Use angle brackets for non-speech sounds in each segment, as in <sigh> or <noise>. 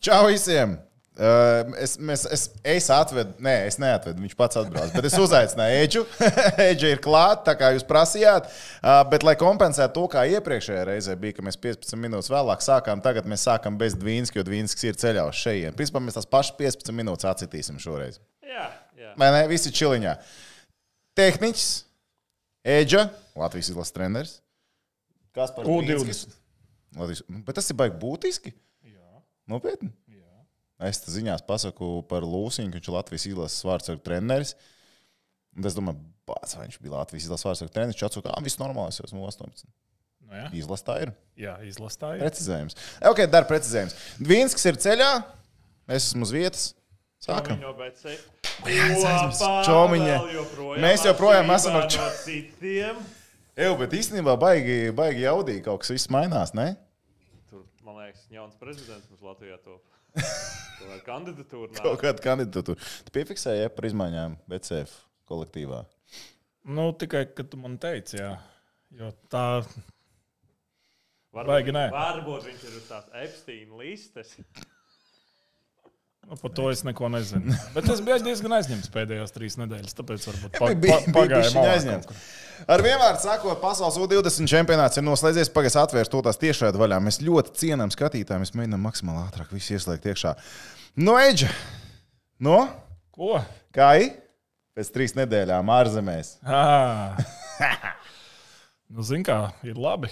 Čau visiem! Uh, es, mēs, es, es atvedu, nē, es neatvedu, viņš pats atbrauc. Bet es uzaicināju Eģu. <laughs> Eģa ir klāta, tā kā jūs prasījāt. Uh, bet, lai kompensētu to, kā iepriekšējā reizē bija, ka mēs 15 minūtes vēlāk sākām, tagad mēs sākam bez Dvīnska, jo Dvīnskis ir ceļā uz šejienes. Principā mēs tās pašas 15 minūtes atcitīsim šoreiz. Jā, jā. Vai ne? Visi čiliņā. Tehniķis, Eģa, Latvijas izlases treneris. Kas par U20. Latvijas... Bet tas ir baigi būtiski. Nopietni. jā. Es te ziņās pasaku par Lūsiju, ka viņš ir Latvijas izlases vārdsargu treneris. Un es domāju, bāc, viņš bija Latvijas izlases vārdsargu treneris. Viņš atsūta, ah, viss normāli, es esmu 18. Nu, jā. Izlase tā ir. jā izlasītāji. Precizējums. Ok, dar precizējums. Dvīnskis ir ceļā, es esmu uz vietas. Sākam. No. Čomiņa. Mēs joprojām esam ar ar čo- citiem. Eju, bet īstenībā baigi, baigi jaudīgi kaut kas viss mainās, ne? Man liekas, jauns prezidents mums Latvijā top. <laughs> Tur ir kandidatūra. nāk. Kaut kāda kandidatūra. Tu piefiksēji ja, par izmaiņām BCF kolektīvā. Nu, tikai, ka tu man teici, jā. Jo tā, Varbūt- Baigi. Varbūt viņš ir uz tās Epsteina listes. Nu, par to es neko nezinu. <laughs> Bet es biju diezgan aizņemts pēdējās trīs nedēļas, tāpēc varbūt pa, pa, bišķiņ malā aizņemts. Ar vienvārdu sakot, pasaules U20 čempionāts ir noslēdzies. Pagaidā atvērst to tās tiešraidē vaļā. Mēs ļoti cienām skatītājiem. Mēs mēģinām maksimāli ātrāk visu ieslēgt iekšā. No Eģa! No? Ko? Kā ir? Pēc trīs nedēļām ārzemēs. <laughs> Nu, Zini, kā ir labi.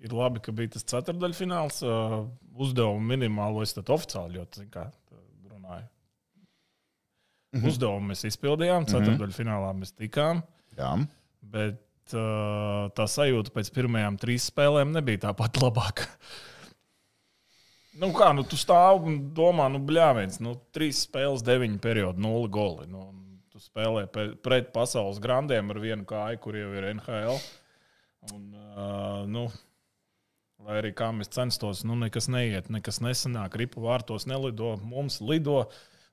Ir labi, ka bija tas ceturdaļfināls. Uh, uzdevumu minimālo es tad oficiāli ļoti runāju. Mhm. Uzdevumu mēs izpildījām, ceturdaļfinālā mēs tikām. Jā. Bet uh, tā sajūta pēc pirmajām trīs spēlēm nebija tā pati labākā. <laughs> Nu, kā, nu, tu stāv un domā, nu, bļāviens, nu, trīs spēles, deviņi periodi, nulle goli. Nu, tu spēlē pret pasaules grandiem ar vienu kāju, kur jau ir NHL. Un, uh, nu, lai arī kā mēs censtos, nu, nekas neiet, nekas nesanāk, ripu vārtos nelido, mums lido.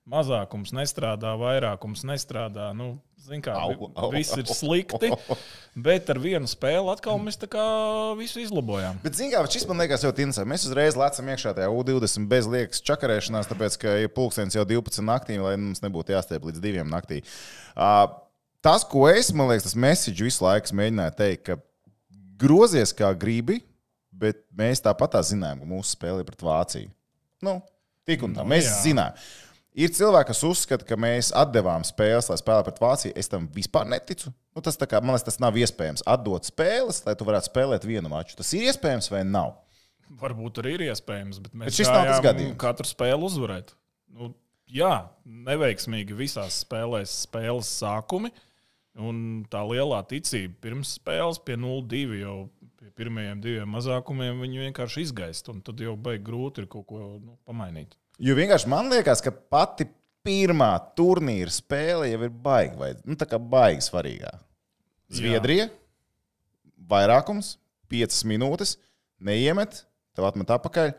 Mazākums nestrādā, vairākums nestrādā. Nu, zin kā, Au, au, viss ir slikti, <laughs> bet ar vienu spēli atkal mēs visu izlabojām. Bet, zināmā mērā, šis man liekas ļoti interesanti. Mēs uzreiz lecam iekšā tajā U20 bez liekas čakarēšanās, tāpēc, ka ir pulkstenis jau 12 naktī, lai mums nebūtu jāstiep līdz 2 naktī. Uh, tas, ko es, man liekas, tas message visu laiku mēģināju teikt, ka grozies kā gribi, bet mēs tāpat tā zinām, ka mūsu spēle ir pret Vāciju. Nu, tik un tā. Nu, Mēs jā. zinām. Ir cilvēki, kas uzskata, ka mēs atdevām spēles, lai spēlētu pret Vāciju. Es tam vispār neticu. Nu, tas, tā kā, man liekas, tas nav iespējams. Atdot spēles, lai tu varētu spēlēt vienu maču. Tas ir iespējams vai nav? Varbūt arī ir iespējams, bet mēs Bet šis nav tas gadījums. Katru spēli uzvarēt. Nu, jā, neveiksmīgi visās spēlēs, spēles sākumi. Un tā lielā ticība pirms spēles pie 0-2 jau pie pirmajiem diviem mazākumiem viņi vienkārši izgaist. Un tad jau baigi grūti ir kaut ko nu, pamainīt. Jo vienkārši man liekas, ka pati pirmā turnīra spēle jau ir baigta, vai nu, tā kā baigta svarīgā. Zviedrija, vairākums, 5 minūtes, neiemet, tev atmet atpakaļ,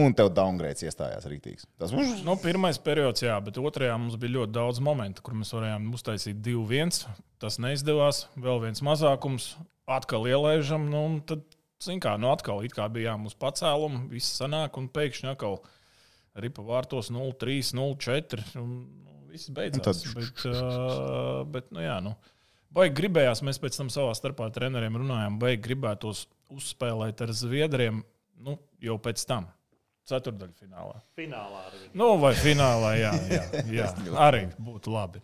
un tev downgrades iestājās rītīgs. Tas mums Nu, pirmais periods, jā, bet otrajā mums bija ļoti daudz momentu, kur mēs varējām uztaisīt 2-1. Tas neizdevās. Vēl viens mazākums, atkal ielaižam. Nu, un tad, zin kā, nu, atkal it kā bijām uz pacēlumu, viss sanāk, un pēkšņi atkal ripa vārtos 0-3, 0-4. Un, nu, viss beidzās. Tad- Bet, uh, bet, nu, jā, nu. Baigi gribējās, mēs pēc tam savā starpā treneriem runājām, baigi gribētos uzspēlēt ar Zviedriem nu, jau pēc tam, ceturdaļfinālā. Finālā arī. Nu, vai finālā, jā, jā, <laughs> jā arī būtu labi.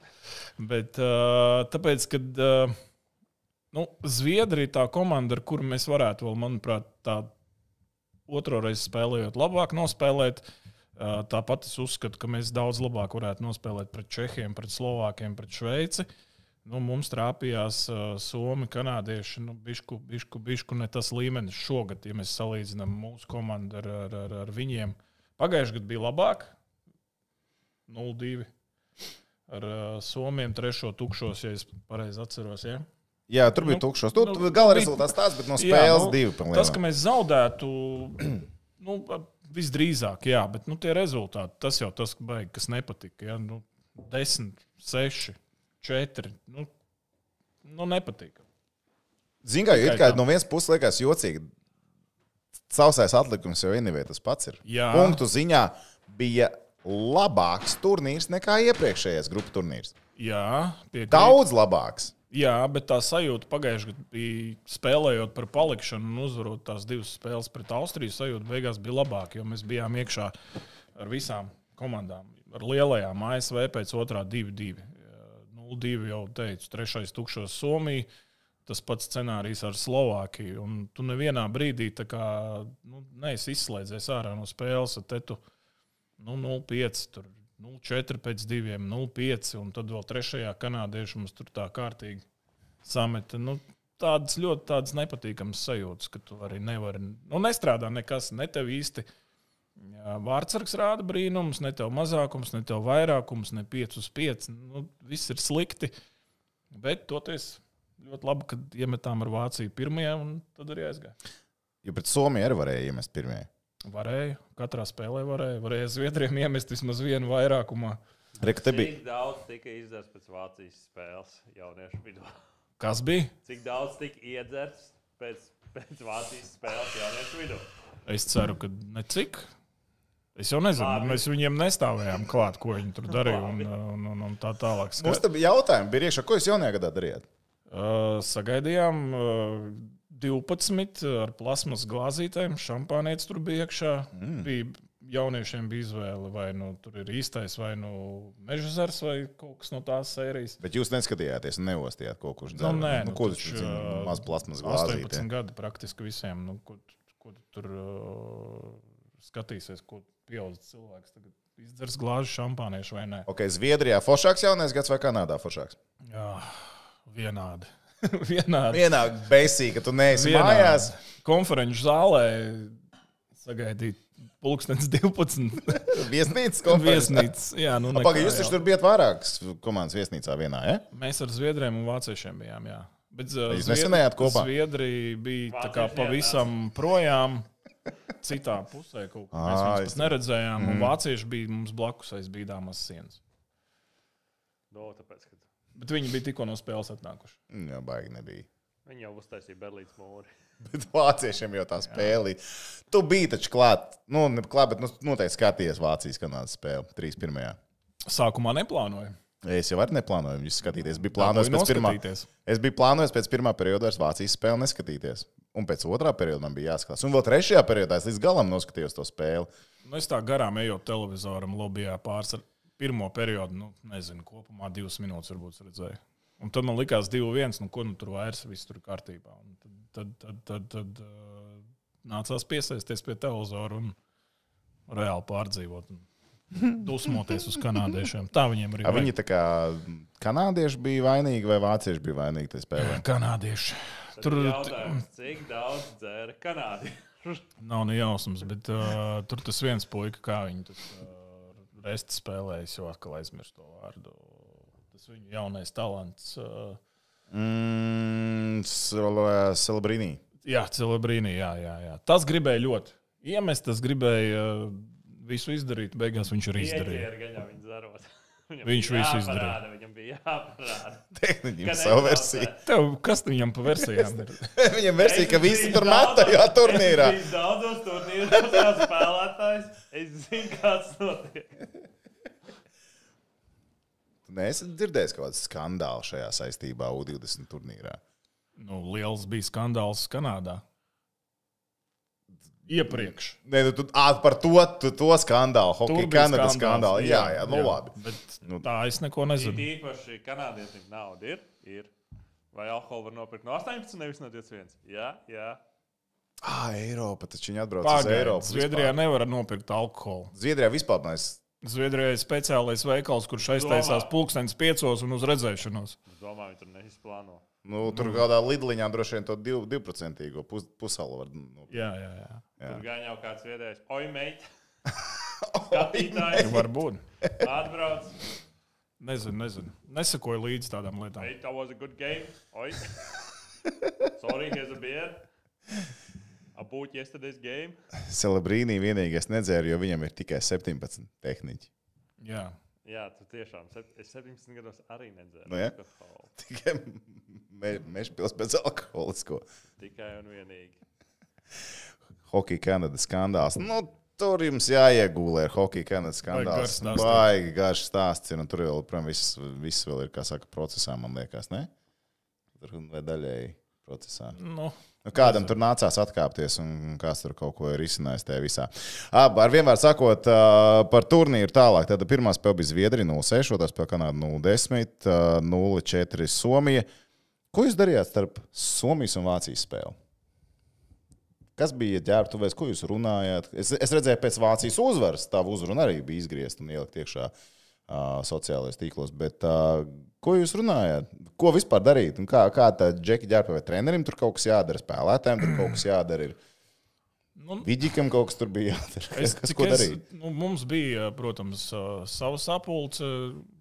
Bet uh, tāpēc, kad uh, nu, Zviedrija ir tā komanda, ar kuru mēs varētu vēl, manuprāt, tā otro reizi spēlējot, labāk nospēlēt. Uh, tāpat es uzskatu, ka mēs daudz labāk varētu nospēlēt pret Čehiem, pret Slovākiem, pret Šveici. Nu, mums trāpījās uh, Somi, kanādieši. Nu, bišku, bišku, bišku ne tas līmenis šogad, ja mēs salīdzinām mūsu komandu ar, ar, ar, ar viņiem. Pagājušajā gadā bija labāk, 0-2. Ar uh, Somiem trešo tukšos, ja es pareizi atceros. Ja? Jā, tur bija Nu, tukšs. Tur nu, nu, gala rezultāts tāds, bet no Jā, spēles nu, divi. Tas, ka mēs zaudētu, <clears throat> nu, visdrīzāk, jā, bet nu, tie rezultāti, tas jau tas, baigi, kas nepatika. Ja? Nu, 10, 6, 4. Nu, nu nepatika. Zini, kā, kā no vienas puses liekas jocīgi. Sausais atlikums jau Inivē tas pats ir. Jā. Punktu ziņā bija labāks turnīrs nekā iepriekšējais grupu turnīrs. Jā, piekrīt. Daudz labāks. Jā, bet tā sajūta pagājušajā gadā bija spēlējot par palikšanu un uzvarot tās divas spēles pret Austriju. Sajūta beigās bija labāka, jo mēs bijām iekšā ar visām komandām. Ar lielajām ASV pēc otrā 2-2. 0-2 jau teicu, trešais tukšos Somiju. Tas pats scenārijs ar Slovākiju. Un tu nevienā brīdī kā, nu, neesi izslēdzies ārā no spēles, tad tu nu, 0-5, tur 0-4 pēc diviem, 0-5, un tad vēl trešajā kanādiešu mums tur tā kārtīgi sameta. Nu, tādas ļoti tādas nepatīkamas sajūtas, ka tu arī nevari. Nu, nestrādā nekas, ne tev īsti. Vārtsargs rāda brīnumus, ne tev mazākums, ne tev vairākums, ne 5 uz 5. Nu, viss ir slikti. Bet toties ļoti labi, ka iemetām ar Vāciju pirmajā, un tad arī aizgāja. Jo pret Somiju arī varēja iemest pirmie. Varēja, katrā spēlē varēja. Varēja <laughs> Zviedriem iemest vismaz vienu vairākumā. Reka, te bija. Cik daudz tika izdarīts pēc Vācijas spēles jauniešu vidū? Kas bija? Cik daudz tika iedzerts pēc, pēc Vācijas spēles jauniešu vidū? Es ceru, ka ne cik. Es jau nezinu, Labi. mēs viņiem nestāvējām klāt, ko viņi tur darīja un, un, un, un tā tālāk. Mums te bija jautājumi, bija iekšā, ko jūs jaunajā gadā darījāt? Uh, sagaidījām uh, 12 ar plasmas glāzītēm. Šampānēts tur bija iekšā. Mm. Bija, jauniešiem bija izvēle, vai nu tur ir īstais, vai nu meža zars, vai kaut kas no tās sērijas. Bet jūs neskatījāties, neostījāt kaut kurš Nu, dzēru. nē, nu, nu, ko tas ir? ā, Maz plasmas 18 glāzīte. gadi praktiski visiem. Nu, ko, ko tu tur uh, skatīsies, ko pieaugušs cilvēks tagad izdzers glāzi šampāniešu vai nē? Ok, Zviedrijā foršāks jaunais gads vai Kanādā foršāks? Jā, vienādi. <laughs> vienādi. Vienā beisī, ka tu neesi Vienādi. mājās. Konferenču zālē sagaidīt pulkstenis 12. <laughs> Viesnīcas konferences. viesnīcas. Jā, nu, nekā Pagaidām, jūs taču tur bijat vairākas komandas viesnīcā vienā, ja? Mēs ar Zviedriem un Vāciešiem bijām. Jā. Bet, uh, Jūs nesanājāt kopā? Zviedrija bija tā kā pavisam projām. Citā pusē kaut kā mēs viņus neredzējām. Mm. Vācieši bija mums blakus aiz bīdāmas sienas. No, Nu, tāpēc, ka Bet viņi bija tikko no spēles atnākuši. Jā, baigi nebija. viņi jau uztaisīja Berlīnas mūri. <laughs> Bet vāciešiem jau tā spēle. Tu biji taču klāt, nu, ne klāt, bet nu, noteikti skatījies Vācijas kanādas spēli 3-1. Sākumā neplānoju. Es jau arī neplānoju viņu skatīties. Biju plānojis pēc pirmā. Es biju plānojis pēc pirmā perioda vairs Vācijas spēli neskatīties. Un pēc otrā perioda man bija jāskatās. Un vēl trešajā periodā es līdz galam noskatījos to spēli. Nu, es tā garām ejot televizoram, lobbyā pāris ar pirmo periodu, nu, nezinu, kopumā divas minūtes varbūt redzēju. Un tad man likās, divi viens, nu, ko nu tur vairs, viss tur kārtībā. Un tad, tad, tad, tad, tad uh, nācās piesaisties pie televizora un reāli pārdzīvot. Un <laughs> dusmoties uz kanādiešiem. Tā viņiem arī A, viņi tā kā kanādieši bija vainīgi vai vācieši bija vainīgi tajā spēlē? kanādieši. Tur jautājums, cik daudz dzēra Kanādi. nav ne jausmas, bet uh, tur tas viens puika, kā viņi tur uh, resti spēlējas, jau atkal aizmirst to vārdu. Tas viņu jaunais talants. Uh, Mm, Celebrīnī. jā, Celebrīnī, jā, jā, jā. Tas gribēja ļoti iemest, tas gribēja uh, visu izdarīt, beigās viņš arī izdarīja. Gaļā viņa. <laughs> Viņam Viņš bija visu izdarīja. Viņam bija jāparāda. <laughs> Ka savu netraucē. versiju. Tev, kas viņam pa versijām ir? <laughs> Viņam versija, ka visi tur met tajā daudzos- turnīrā. Biju daudzos turnīros spēlētājs. Es zinu, kāds notiek. Tu neesi dzirdējis kaut kādu skandālu šajā saistībā U20 turnīrā. Nu, liels bija skandāls Kanādā. Iepriekš. Nē, nu, tu, ā, par to, tu, to skandālu, Kanadas skandāls, skandālu. Jā, jā, nu labi. Bet Nu. tā es neko nezinu. īpaši kanādietim nauda ir. ir. Vai alkoholu var nopirkt no 18, nevis no 21? Jā, jā. Ah, Eiropa, taču viņi atbrauc uz Pagaidiet, Eiropu. Zviedrijā vispār. nevar nopirkt alkoholu. Zviedrijā vispār mēs. Zviedrijā ir speciālais veikals, kurš aiztaisās pulkstenis piecos un uz redzēšanos. Es domāju, viņi tur neizplāno. Nu, tur kādā lidliņā droši vien to div, divprocentīgo pus, pusalu var. Nu, Jā, jā, jā. jā. Tur gan jau kāds viedējs, oi, meit! <laughs> Skatītājs Varbūt. atbrauc. Nezinu, nezinu. Nesakoju līdzi tādām lietām. Mate, that was a good game. Oi! Sorry, here's a beer. I bought yesterday's game. Celebrīnī vienīgais nedzēra, jo viņam ir tikai 17 tehniķi. Jā. Jā, tu tiešām. Es 17 gados arī nedzēru. Nu, ja? alkoholu. <laughs> Tikai me, mežpils bez alkoholisko. Tikai un vienīgi. Hokeja Kanadas skandāls. Nu, Tur jums jāiegūlē ar hokeja kanādas skandāls. Baigi garš stāsts. Ir, un tur vēl, protams, viss, viss vēl ir, kā saka, procesā, man liekas, ne? Tur vai daļēji procesā. Nu, Nu, kādam tur nācās atkāpties, un kāds tur kaut ko ir izcinājis tajā visā. Ab, ar vienmēr sakot, par turnīru tālāk. Tad pirmā spēle bija Zviedrija 0-6, otrā spēle Kanāda 0-10, ā, 0-4 Somija. Ko jūs darījāt starp Somijas un Vācijas spēli? Kas bija ģērbtuvēs, ko jūs runājāt? Es, es redzēju, pēc Vācijas uzvaras tā uzruna arī bija izgriezta un ielikt iekšā uh, sociālajos tīklos. Bet, uh, ko jūs runājāt? Ko vispār darīt? Un kā, kā tā džeki ģērbta vai trenerim tur kaut kas jādara, spēlētājiem tur kaut kas jādara? Ir. nu, Vidžikam kaut kas tur bija jādara. Es, <laughs> kas, ko es, darīt? nu, mums bija, protams, sava sapulce,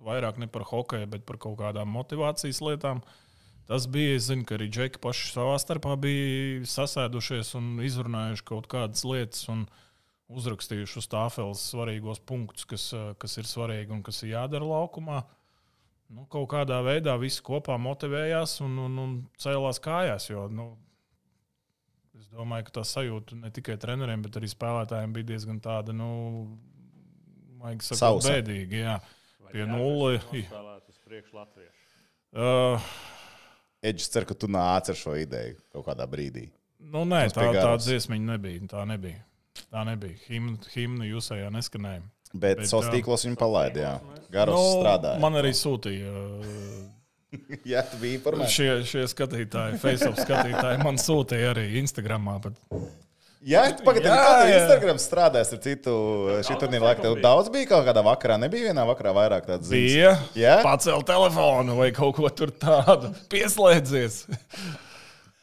vairāk ne par hokeju, bet par kaut kādām motivācijas lietām. Tas bija, es zinu, ka arī džeki paši savā starpā bija sasēdušies un izrunājuši kaut kādas lietas un uzrakstījuši uz tāfeles svarīgos punktus, kas, ā, kas ir svarīgi un kas ir jādara laukumā. Nu, kaut kādā veidā visi kopā motivējās un, un, un cēlās kājās. Jo, nu, Es domāju, ka tā sajūta ne tikai treneriem, bet arī spēlētājiem bija diezgan tāda, nu, maigi sakot, bēdīga. Jā. Pie ģērbties nulle. nospēlēt uz priekšu latviešu. Uh, Eģis cer, ka tu nāc ar šo ideju kaut kādā brīdī. nu, nē, Tas tā, tā dziesmiņa nebija. Tā nebija. Tā nebija. Himna, himna jūsējā neskanēja. Bet, Bet, sociālos tīklos viņi palaida. jā. Garos nu, strādāja. man arī sūtīja. Uh, <laughs> Jā, tu biji informēts. šie, šie skatītāji, Facebook skatītāji, man sūtīja arī Instagramā. Bet, Jā, pagaidām, Jā, kā. Instagram strādājas ar citu šī turnīra laiku. Tev daudz bija kaut kādā vakarā, nebija vienā vakarā vairāk tādas ziņas. bija Jā? pacelt telefonu vai kaut ko tur tādu, pieslēdzies.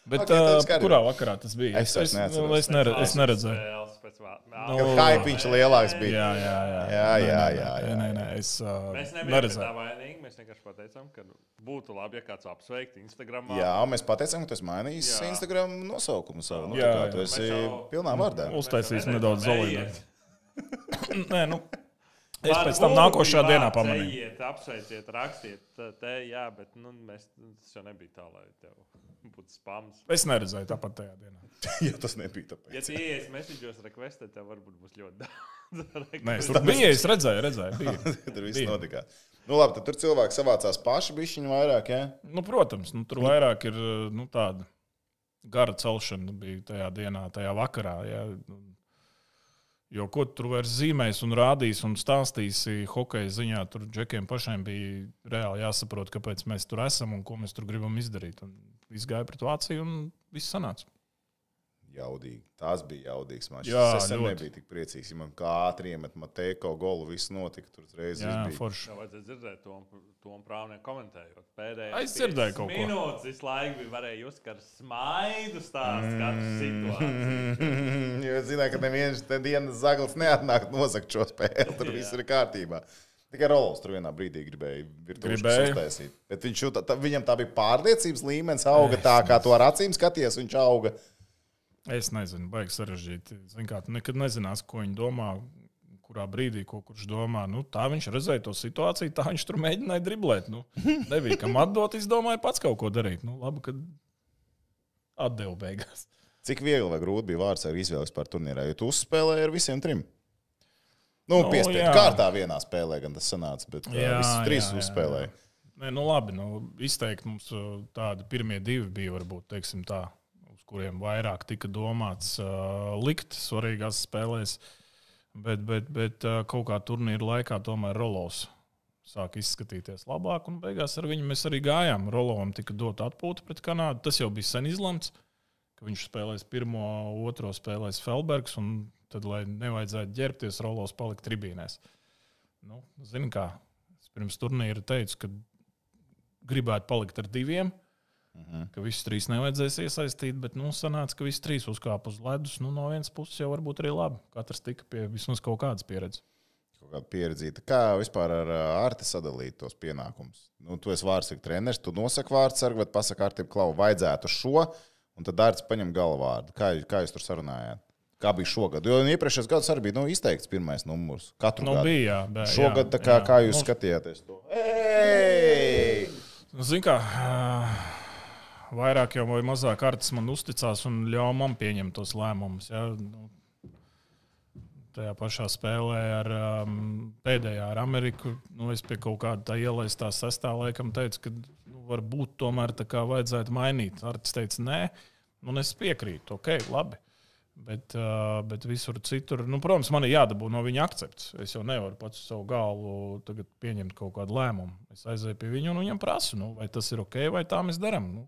Bet okay, skaidrs. kurā vakarā tas bija? Es es, nu, es, nere, es neredzēju. Pēc vā- Nu, Jo hypiņš lielāks bija. Jā, jā, jā. Jā, jā, jā, nē, jā, Nē, nē, es uh, Mēs nebijām tā vainīgi. Mēs vienkārši pateicām, ka būtu labi, ja kāds apsveiktu Instagram. Jā, mēs pateicām, ka tu esi mainījis Jā. Instagram nosaukumu savu. Nu, Jā, jā, jā. tu esi jau- pilnā vārdā. Uztaisīs nedaudz zolīdēt. <coughs> Nē, nu, es Var pēc tam bija dienā pamanīju. Apsveiciet, rakstiet, te, jā, bet nu, mēs, tas jau nebija tā, lai tev būtu spams. Es neredzēju tāpat tajā dienā. <laughs> Jā, tas nebija tāpēc. Ja tu ienāc message'os requestē, tev varbūt būs ļoti daudz. <laughs> Nē, es tur biju, es redzēju, redzēju. <laughs> Tur viss Bija. notika. Nu, labi, tad tur cilvēki savācās paši, bišķiņu vairāk, jā? Nu, protams, nu, tur vairāk ir nu, tāda gara celšana bija tajā dienā, tajā vakarā. Ja. Jo ko tu vairs zīmēs un rādīs un stāstīsi hokeja ziņā, tur džekiem pašiem bija reāli jāsaprot, kāpēc mēs tur esam un ko mēs tur gribam izdarīt. Un viss gāja pret Vāciju un viss sanāca. Jaudīgi. Tas bija jaudīgs. Man Jā, es sen ļoti. nebiju tik priecīgs. Ja man kā ātri iemet Mateiko golu, viss notika. Tur uzreiz Jā, forši. Jā, vajadzēja dzirdēt to, to prāvnieku komentējot. Pēdējā Es dzirdēju kaut ko. minūtes visu laiku bija varēja just, ka ar smaidu stāst katru situāciju. <laughs> jo es zināju, ka neviens te dienas zaglis neatnāk nosakt šo spēli. Tur <laughs> viss ir kārtībā. Tikai Rolos tur vienā brīdī gribēja virtuāli uztaisīt. Bet viņš tā, viņam tā bija pārliecības līmenis, auga tā, kā to ar acīm skaties, viņš auga. Es nezinu, baigi sarežģīti. Zin kā, tu nekad nezināsi, ko viņi domā, kurā brīdī, ko kurš domā. Nu, tā viņš redzēja to situāciju, tā viņš tur mēģināja driblēt. Nu, <laughs> nebija kam atdot, izdomāja pats kaut ko darīt. Nu, labi, kad atdevu beigās. Cik viegli vai grūti bija vārds ar izvēles par turnīrā, jo tu uzspēlēji ar visiem trim. Nu, Nu, piespiedu jā. kārtā vienā spēlē, gan tas sanāca, bet jā, Jā, visus trīs jā, jā, uzspēlēja. Nē, nu labi, nu, izteikti mums uh, tādi pirmie divi bija, varbūt, teiksim tā, kuriem vairāk tika domāts uh, likt svarīgās spēlēs. Bet, bet, bet uh, kaut kā turnīra laikā tomēr Rolovs sāk izskatīties labāk, un beigās ar viņu mēs arī gājām. Rolovam tika dota atpūta pret Kanādu. Tas jau bija sen izlemts, ka viņš spēlēs pirmo, otro spēlēs Felbergs, un tad, lai nevajadzētu ģērbties, Rolovs palika tribīnēs. Nu, Zini, kā es pirms turnīra teicu, ka gribētu palikt ar diviem, Mhm. ka visus trīs nevajadzēs iesaistīt, bet nu, sanāca, ka visi trīs uzkāpa uz ledus. Nu, no vienas puses jau varbūt arī labi. Katrs tika pie vismaz kaut kādas pieredzes. Kaut kāda pieredzīta. Kā vispār ar ā, Arti sadalīt tos pienākumus? Nu, tu esi vārdsargs treneris, tu nosaki vārdsargu, bet pasaki Artim, klau, vajadzētu šo, un tad Arts paņem galvādu. Kā, kā jūs tur sarunājāt? Kā bija šogad? Jo iepriekšējais gads arī bija nu, izteikts pirmais numurs. Katru Nu, gadu. bija, jā, bet, Šogad, tā kā, kā jūs skatījāties to? Ei! Ziniet, kā ā, vairāk vai mazāk kārtas man uzticās un ļāva man pieņemt tos lēmumus. Ja? Nu, tajā pašā spēlē ar um, pēdējā ar Ameriku. Nu, es pie kaut kāda tā ielaistā sastāvā laikam teicu, ka nu, varbūt tomēr tā kā vajadzētu mainīt. Arts teica, nē, nu, es piekrītu, ok, labi. Bet, uh, bet visur citur, nu, protams, man ir jādabū no viņa akcepts. Es jau nevaru pats savu galvu pieņemt kaut kādu lēmumu. Es aizēju pie viņa un viņam prasu, nu, vai tas ir ok, vai tā mēs darām. Nu,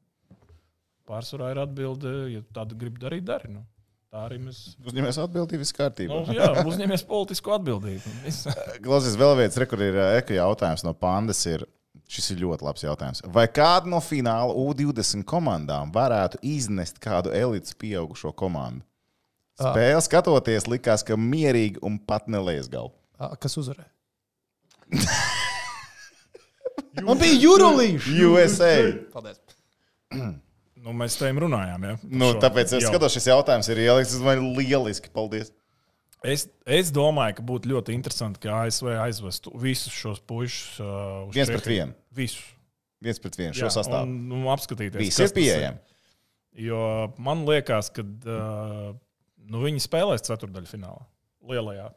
pārsvarā ir atbilde, ja tādu grib darīt, dari. Nu. Tā arī mēs. Uzņemies atbildību, viss kārtībā. Nu, jā, uzņemies politisku atbildību. <laughs> Klausies, vēl viens, re, kur ir eko jautājums no Pandas. Ir, šis ir ļoti labs jautājums. Vai kāda no fināla U20 komandām varētu iznest kādu elites pieaugušo komandu? Spēle skatoties, likās, ka mierīgi un pat nelēs galvu. Ā, Kas uzvarēja? <laughs> Man bija jūrulīši. USA! Paldies. <clears throat> Nu, mēs te runājām. Ja, Nu, šo. tāpēc es skatos, šis jautājums ir. Tas man ir lieliski. Paldies! Es, es domāju, ka būtu ļoti interesanti, ka ASV aizvestu visus šos puikas uh, uz Viens pret vienu. Visus. Viens pret vienu šo sastāvu. Un, nu, apskatīties, Visi kas ir pieejami. Jo man liekas, ka uh, nu, viņi spēlēs ceturdaļfinālā, lielajā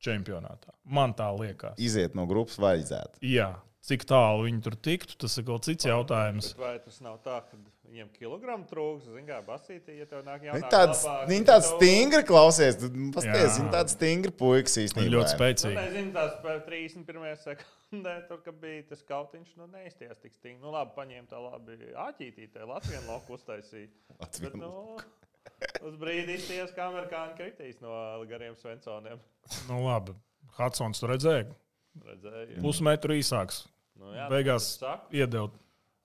čempionātā. Man tā liekas. Iziet no grupas vajadzētu. Jā, cik tālu viņi tur tiktu, tas ir kaut cits jautājums. Bet vai tas nav tā, ka viņiem kilogramu trūks? Zini, kā basītī, ja tev nāk Viņi jaunā tāds, viņi tāds stingri klausies. Pasties, Jā. viņi tāds stingri puikas Viņi īstenībā. ļoti Nu, spēcīgi. nezinu, tās pēc 31. sekundē, tur, kad bija tas kautiņš, nu neizties tik stingri. Nu, labi, paņēma tā labi āķītītē, Latvijas loku uztaisīja. Bet, nu, <laughs> uz brīdi izties, kā amerikāņi kritīs no gariem svensoniem. Nu, labi. Hudsons tur redzēja, Redzēju. pusmetru īsāks. Nu, jā, Beigās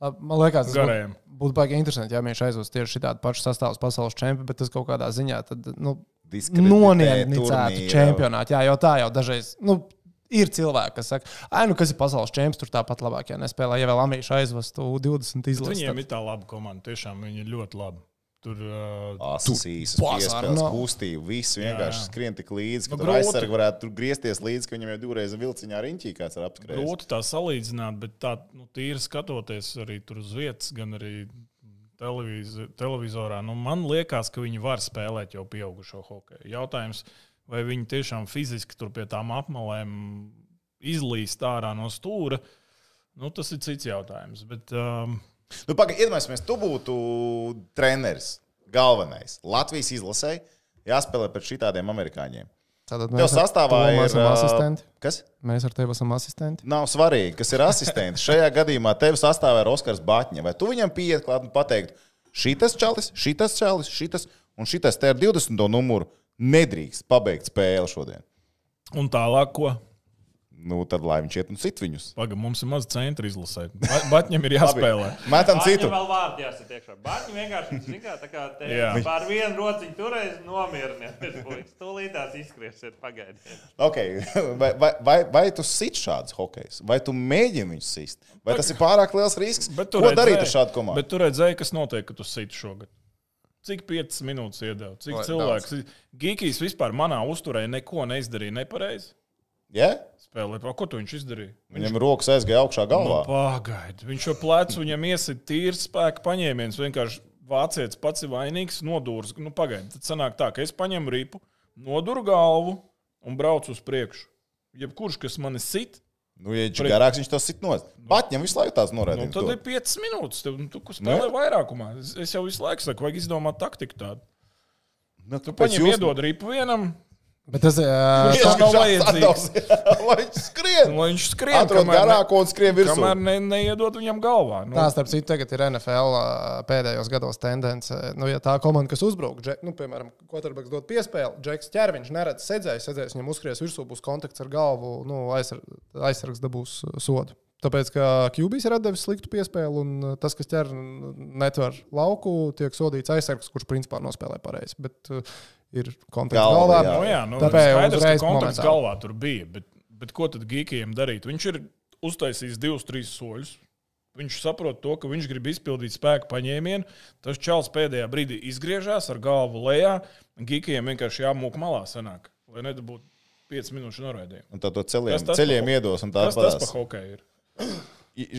Ā, Man liekas, tas būtu, garajiem. būtu baigi interesanti, ja viņš aizvest tieši šādu pašu sastāvu pasaules čempionu, bet tas kaut kādā ziņā tad, nu, noniecinātu čempionātu. Jā, jau tā jau dažreiz. Nu, Ir cilvēki, kas saka, ah, nu kas ir pasaules čempions, tur tāpat labāk, ja nespēlē. Ja vēl Amīša aizvestu 20 izlases, Viņiem tad ir tā laba komanda. Tiešām viņi ir ļoti labi. Tur uh, Basar piespēles, kustība, viss vienkārši jā. skrien tik līdzi, ka Nu, tur aizsargi varētu tur griezties līdzi, ka viņam jau divreiz vilciņā riņķī kāds ir apskrējis. grūti tā salīdzināt, bet tā nu, tīri skatoties arī tur uz vietas, gan arī televiz televizorā. Nu, man liekas, ka viņi var spēlēt jau pieaugušo hokeju. Jautājums, vai viņi tiešām fiziski tur pie tām apmalēm izlīst ārā no stūra, nu, tas ir cits jautājums. Bet, um, Nu, Pagaidām, iedomājieties, tu būtu treneris, galvenais. Latvijas izlasē jāspēlē pret šitādiem amerikāņiem. Tātad Tev sastāvā ir mēs asistenti. Kas? Mēs ar tevi esam asistenti. Nav svarīgi, kas ir asistents. Šajā gadījumā tevi sastāvā ir Oskars Batņa. Vai tu viņam pieiet klāt un pateikt, šitas čalis, šitas čalis, šitas un šitas te ar 20. numuru nedrīkst pabeigt spēli šodien? un tālāk, ko? Nu, tad lai viņš iet un sit viņus. Pagaidām, mums ir maz centra izlasē. Ba- Batņam ir jāspēlē. <laughs> Metam citu. Viņam vēl vārdi jāsaka iekšā. Bārņi vienkārši zina, kā, tā kā te Jā. pār vienu rociņu turēs nomierinies. Tūlītās izskriesiet, pagaidiet. Okay. Vai, vai, vai, vai tu sit šādus hokejus, vai tu mēģini viņus sist? Vai tas ir pārāk liels risks? Ko redzēji- darīt ar šādu komandu? Bet tu redzēji, kas notiek, kad tu siti šogad. Cik piecas minūtes iedeva? Cik Vai cilvēks? Gigijs vispār manā uzturē neko neizdarīja nepareizi. Ja? Spēlē, pa ko tu viņš izdarīja? Viņam rokas aizgāja augšā galvā. Nu, Pagaidi, viņš jau plecu, viņam iesit tīrs spēka paņēmiens. Vienkārši vācietis pats ir vainīgs, nodūrs. Nu, pagaidi, tad sanāk tā, ka es paņemu ripu, noduru galvu un braucu uz priekšu. Jebkurš, kas mani sit, Nu, ja viņš ir garāks, viņš to sit no. Batņam visu laiku tās nu, norādīja. tad ir 5 minūtes. Tev, nu, tu ko spēlē vairākumā. Es, es jau visu laiku saku, vajag izdomāt taktiku tādu. nu, Tu paņem, iedod ripu vienam, Bet tas ir. Tev nav vajadzīgs? <laughs> Lai viņš skrien. lai viņš skrien. Atrod garāko un skrien virsū. Kamēr ne, neiedod viņam galvā. Nu, Tā, starp citu, tagad ir NFL pēdējos gados tendence. Nu, ja tā komanda, kas uzbruk, džek, nu, piemēram, Quarterbacks dod piespēli, Džeks ķer, viņš neredz sēdzējis, sēdzējis, viņam uzskries virsū, būs kontakts ar galvu, nu, aizsar, aizsargs dabūs sodu. Tāpēc, ka QBs ir devis sliktu piespēli, un tas, kas ķer, netver lauku, tiek sodīts aizsargs, kurš principā nospēlē pareizi. Bet uh, ir kontakts Galva, galvā. jā. Nu, jā, nu, Tāpēc skaidrs, ka uzreiz kontakts momentāli. galvā tur bija. Bet, bet ko tad Gigijam darīt? Viņš ir uztaisījis divus, trīs soļus. Viņš saprot to, ka viņš grib izpildīt spēku paņēmienu. Tas čels pēdējā brīdī izgriežās ar galvu lejā. Gigijam vienkārši jāmūk malā sanāk, lai nedabūtu 5 minūšu noraidījumu. Un tad to ceļiem, Kas tas ceļiem pa- iedos. un Tā Tas tas pa hokeju ir.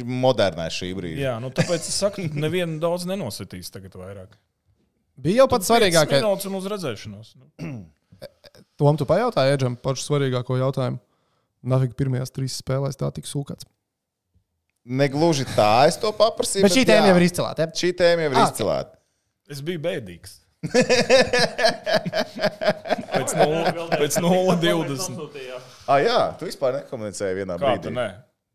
Modernais šī brīža. Jā, nu tāpēc es saku, nevienu daudz nenositīs tagad vairāk. Bija jau pats svarīgākais. minūtes un uz redzēšanos. Nu. <clears throat> Tom, tu pajautāji Edžam pašu svarīgāko jautājumu. Nafik pirmajās trīs spēlēs tā tika sūkāts. Negluži tā, es to paprasīju. Bet šī tēma jau ir izcēlāta. Ja? Šī tēma jau ir Ah, izcilāta. Es biju bēdīgs. <laughs> pēc 0, pēc 0,20. Ah, jā, tu vispār nekomunicēji vienā Kā brīdī. ne?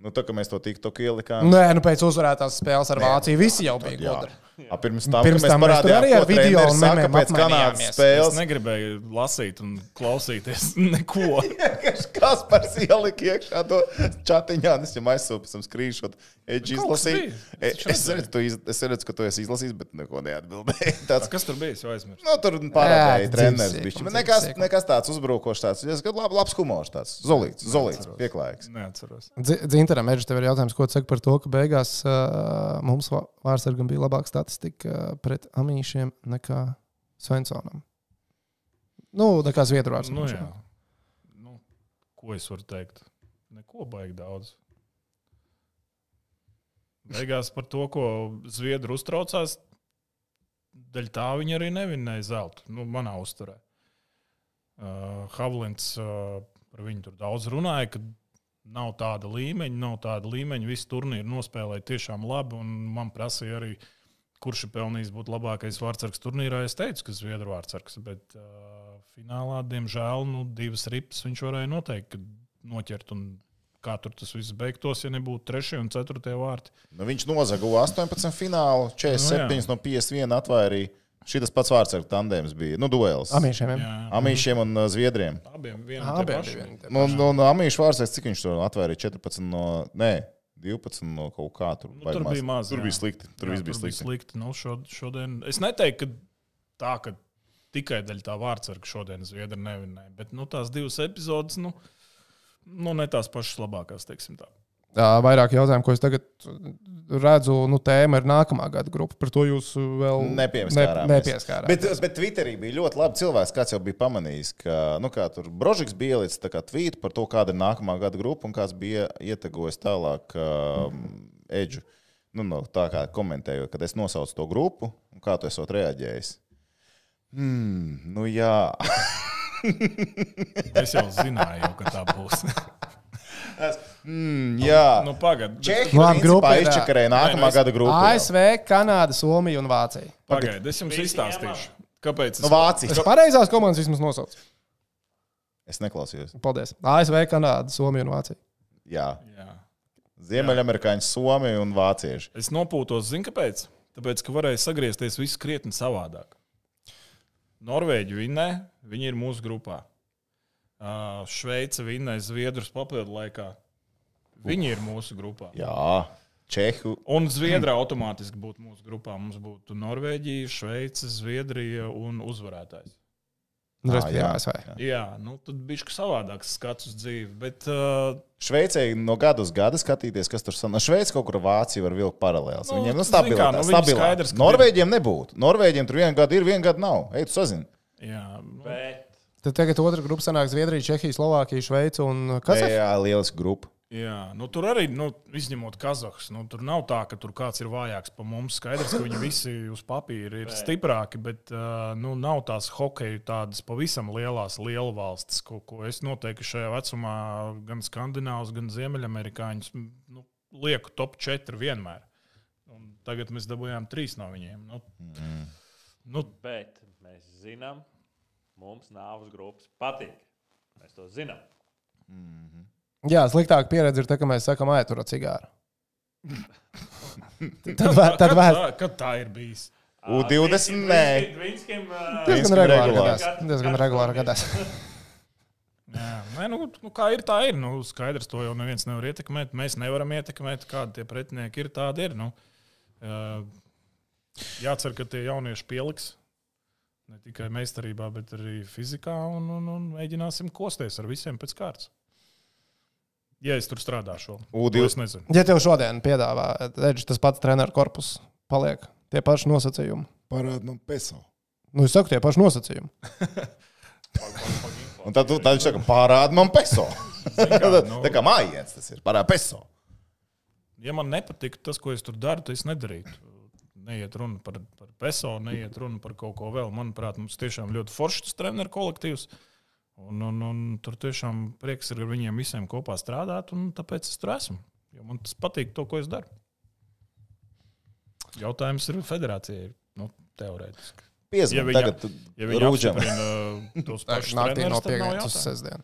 Nu, tā kā mēs to tiktok ielikām. Nē, nu pēc uzvarētās spēles ar Vāciju visi jau bija Jā. gudri. A, pirms tam, Pirms tam mēs parādījām, arī ar ko video un saka pēc Kanādas apmainījāmies. Es spēles. negribēju lasīt un klausīties <laughs> neko. <laughs> Kas par ielika iekšā to chatiņā, un es jau aizsūtu pēc tam skrīnšot. Edži izlasīju. Es redzu, es redzu, ka tu esi izlasījis, bet neko neatbildēji. <laughs> Tāds, Kas tur bija? Es aizmirsu. nu, tur parādīja treneris. Nekas, nekas tāds uzbrukošs, tāds es gadu labi, labs humors, tāds zolīts, zolīts, pieklājīgs. Neatceros. Dzintaram, Edžs, tev ir jautājums, ko tu saki par to, ka beigās uh, mums vā- vārdsargam bija labāka statistika uh, pret amīšiem nekā Svensonam. Nu, nekā Zviedru vārds. Nu, jā. nu, ko es varu teikt? Neko baigi daudz. Beigās par to, ko Zviedri uztraucās, daļai tā viņi arī nevinēja zeltu. Nu, manā uzturē. Uh, Havlins uh, par viņu tur daudz runāja, ka nav tāda līmeņa, nav tāda līmeņa. Visi turnīri nospēlēja tiešām labi, un man prasīja arī, kurš ir pelnījis būt labākais vārdsargs turnīrā. Es teicu, ka Zviedru vārdsargs, bet uh, finālā, diemžēl, nu, divas ripas viņš varēja noteikti noķert. Un kā tur tas viss beigtos, ja nebūtu trešie un ceturtie vārti. Nu, viņš nozagoja 18 finālu, 47 Nu, no 51 atvairīja. Šis pats vārds ar tandēms bija. Nu, duels. Amīšiem. jā. Jā, Amīšiem un uh, Zviedriem. abiem vienam Abiem Nu, nu, no Amīša vārds, cik viņš to atvairīja? 14 no. Nē, 12 no kaut kā tur. Nu, tur bija maz, Tur jā. bija slikti. Tur Jā, viss bija tur slikti. slikti. Nu, šo, šodien, es neteiktu, ka tā, ka tikai dēļ tā vārdsarga šodien Zviedri nevinēja. Bet nu, tās divas epizodes, nu, nu ne tās pašas labākās, teiksim tā. Vairāk jautājumu, ko es tagad redzu, nu, tēma ir nākamā gada grupa. Par to jūs vēl Nepieskārāmies. Ne, nepieskārāmies. Bet, bet Twitterī bija ļoti labi cilvēks, kāds jau bija pamanījis, ka nu, kā tur Brožiks bija ielicis tvītu par to, kāda ir nākamā gada grupa un kāds bija ietegojis tālāk um, Edžu. Nu, no, tā kā komentējot, kad es nosaucu to grupu, un kā tu esot reaģējis. Hmm, nu jā, Es jau zināju, ka tā būs. Mm, jā. nu, Pagaidiet, Čehi Labi, grupa principā ir, jā. izčakarēja nākamā Nē, nu es- gada grupu. jau. ASV, Kanāda, Somija un Vācija. pagaid, es jums izstāstīšu, kāpēc. Nu, Es... Vācija. Es pareizās komandas vismaz nosaucu. Es neklausījos. Paldies. ASV, Kanāda, Somija un Vācija. Jā. Jā. Ziemeļamerikāņi, Somija un Vācieši. Es nopūtos, zinu, kāpēc. Tāpēc, ka varēja sagriezties viss krietni savādāk. Norvēģi vinnē, viņi ir mūsu grupā. Šveice vinnēja Zviedrus papildu laikā. Viņi ir mūsu grupā. Jā, Čehu. Un Zviedrija automātiski būtu mūsu grupā. Mums būtu Norvēģija, Šveice, Zviedrija un uzvarētājs. Respektīvi, jā. ASV. Jā, nu tad bija savādāks skats uz dzīvi. Bet uh, Šveicē no gada uz gadu skatīties, kas tur sanāk. Šveice kaut kur ar Vāciju var vilkt paralēlus. Nu, Viņiem nu, zini stabilā, kā, nu, viņi stabilā. skaidrs, ka Norvēģiem nebūtu. Norvēģiem tur vienu gadu ir, vienu gadu nav. Ej, tu sazini. jā, nu, Bet Tad tagad otrā grupa sanāk Zviedrija, Čehija, Slovākija, Šveice un kas? Jā, lieliski grupa. Jā, nu, tur arī, nu, izņemot Kazahstānu, nu, tur nav tā, ka tur kāds ir vājāks par mums. Skaidrs, ka viņi <coughs> visi uz papīra ir stiprāki, bet uh, nu, nav tās hokeja tādas pavisam lielās lielu valstis, ko, ko es noteikti šajā vecumā gan skandināvus, gan ziemeļamerikāņus nu, lieku top 4 vienmēr. Un tagad mēs dabūjām trīs no viņiem. Nu, Mm. nu, Bet mēs zinām, mums nāves grupas patīk. Mēs to zinām. Jā, sliktāka pieredze ir tā, ka mēs sakām, ai, tur ir cigāra. tad vē- tad kad, vēl tā, kad tā ir bijis? U20 nē. Diezgan regulāri gadās. Diezgan regulāri gadās. <laughs> Nē, nu, nu, kā ir, tā ir. Nu, skaidrs, to jau neviens nevar ietekmēt. Mēs nevaram ietekmēt, kādi tie pretinieki ir. Tādi ir. Nu, jācer, ka tie jaunieši pieliks ne tikai meistarībā, bet arī fizikā un, un, un mēģināsim kosties ar visiem pēc kārtas. Ja es tur strādāšu, U to es nezinu. Ja tev šodien piedāvā Edžs, tas pats treneru korpus, paliek tie paši nosacījumi. Parādi man peso. Nu, es saku, tie paši nosacījumi. <laughs> Un tad, tu- tad viņš saka, parādi man peso. <laughs> kā, <laughs> nu- Tā kā mājiens tas ir, parādi peso. Ja man nepatīk tas, ko es tur daru, tad es nedarītu. Neiet runa par, par peso, neiet runa par kaut ko vēl. Manuprāt, mums tiešām ļoti foršs treneru kolektīvs. Un, un, un tur tiešām prieks ir ar viņiem visiem kopā strādāt, un tāpēc es tur esmu. Jo man tas patīk, to, ko es daru. Jautājums ir federācijai, nu, teorētiski. Piezvan, Ja viņa- tagad Ja Rūdžam. apstiprina tos <laughs> pašus Naktī no piekdienas uz sestdienu.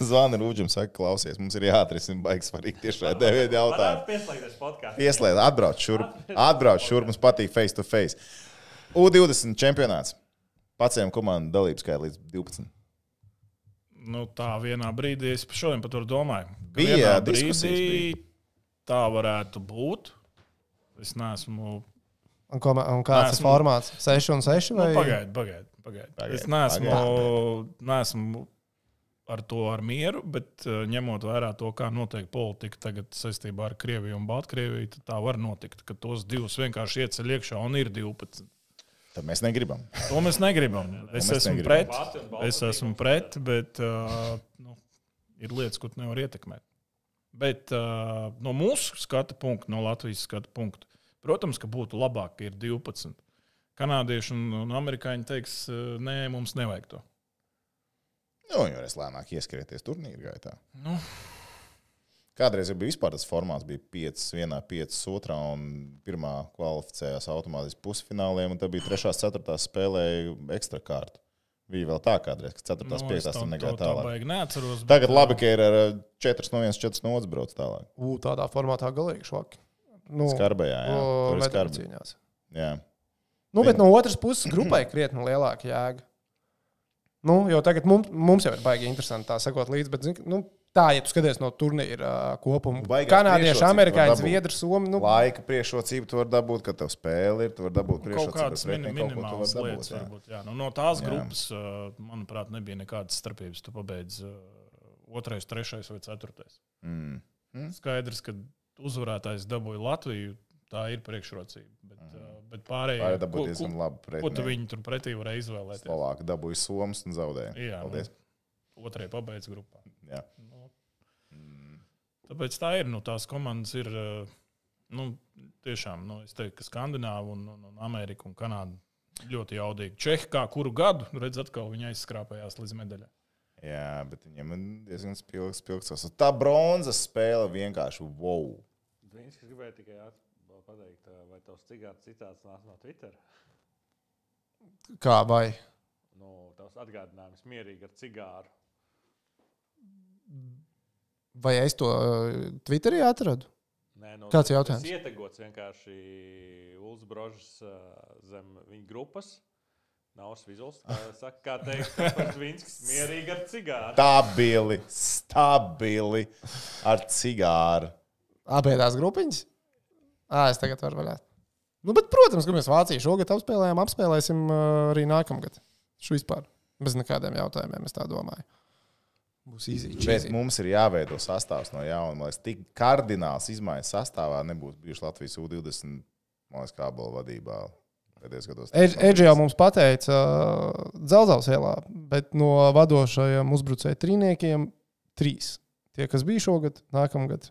zvana Rūģim, saka, klausies, mums ir jāatrisina baigs svarīgi tieši šajā devēt jautājumu. Pieslēgties podkāstam. Ieslēdz, atbrauc šurp, atbrauc šurp, mums patīk face to face. U20 čempionāts. Paciem komandu dalības skaits līdz 12. Nu, tā vienā brīdī es šodien par to domāju. Bija, vienā diskusijas brīdī tā varētu būt. Es neesmu. Un, ko, un kāds Neesmu- formāts? 6 un 6 Nu, vai? pagaidi, pagaidi. Pagaid. Pagaid, Es neesmu, neesmu ar to ar mieru, bet uh, ņemot vērā to, kā notiek politika tagad saistībā ar Krieviju un Baltkrieviju, tad tā var notikt, ka tos divus vienkārši ieceļ iekšā un ir 12. Tad mēs negribam. To mēs negribam. Es mēs esmu negribam. pret. Es esmu pret, bet uh, nu, ir lietas, ko tu nevar ietekmēt. Bet uh, no mūsu skatu punkta, no Latvijas skatu punkta, protams, ka būtu labāk, ka ir 12. Kanādieši un, un amerikāņi teiks, nē, mums nevajag to. Nu, jo es lēnāk ieskrieties turnīra gaitā. Nu, Kādreiz bija vispār tas formāts, bija 5, 1, 5, 2, un pirmā kvalificējās automātiski pusfināliem, un tad bija 3, 4 spēlēja ekstra kārtu. Bija vēl tā kādreiz, ka 4, nu, 5 es to, tur to, negāja tālāk. neatceros. Tagad bet, labi, ka ir ar 4 no 1, 4 no 2 brauc tālāk. U, tādā formātā galīgi švaki. Nu, Skarbajā, jā. Tur ir cīņās. Jā. Nu, bet no otras puses, grupai krietni lielāka jēga. Nu, jo tagad mums, mums jau ir baigi interesanti tā sekot līdzi, bet nu, tā, ja tu skaties no turnīra uh, kopuma, Baigā kanādieši, amerikāņi, zviedri, somi. Nu, Laika priekšrocību tu vari dabūt, kad tev spēle ir. Tu vari dabūt kādas bet min, pretinieki kaut ko tu minimālas lietas, dabūt, jā. varbūt. Jā. Nu, no tās Jā. grupas, uh, manuprāt, nebija nekādas starpības. Tu pabeidz uh, otrais, trešais vai ceturtais. Mm. Skaidrs, ka uzvarētājs dabūja Latviju. Tā ir priekšrocība. Bet, uh, bet pārējie, Pārējie dabūja diezgan labi. ko tu pretinieki. viņi tur pretī varēja izvēlēties? Slovāki dabūja Somas un zaudēja. Jā, nu, Paldies. Otrajā pabeigts grupā. Jā. Tāpēc tā ir. Nu, tās komandas ir uh, nu, tiešām, nu, es teiktu, ka Skandināva un, un, un Amerika un Kanāda ļoti jaudīgi. Čehi kā kuru gadu, redz, atkal viņi aizskrāpējās līdz medaļai. Jā, bet viņam ir diezgan spilgts. spilgts. Tā bronzas spēle vienkārši wow. Viņš gribēja tikai pateikt, vai tavs cigārs citāts nāk no Twitter. kā vai? Nu, tavs atgādinājums mierīgi ar cigāru. Vai es to uh, Twitterī atradu? Nē, nu, Kāds tas- jautājums? Tas ietegots vienkārši Ulas Brožas ā, zem viņa grupas. Nav vizuāls. <laughs> Saka, kā teikt, tas Vinskis mierīgi ar cigāru. Stabili, stabili ar cigāru. Apēdās grupiņas? Ā, es tagad varu vaļāt. Nu, bet, protams, ka mēs Vāciju šogad apspēlējām, apspēlēsim uh, arī nākamgad. Šo vispār. Bez nekādiem jautājumiem, es tā domāju. Būs īsi. Bet mums ir jāveido sastāvs no jauna. Liekas, tik kardināls izmaiņas sastāvā nebūs bijuši Latvijas U20 man liekas, kābola vadībā pēdējos gados. Edži jau mums pateica, uh, Zelzavas ielā, bet no vadošajiem uzbrucēju trīniekiem trīs. Tie, kas bija šogad, nākamgad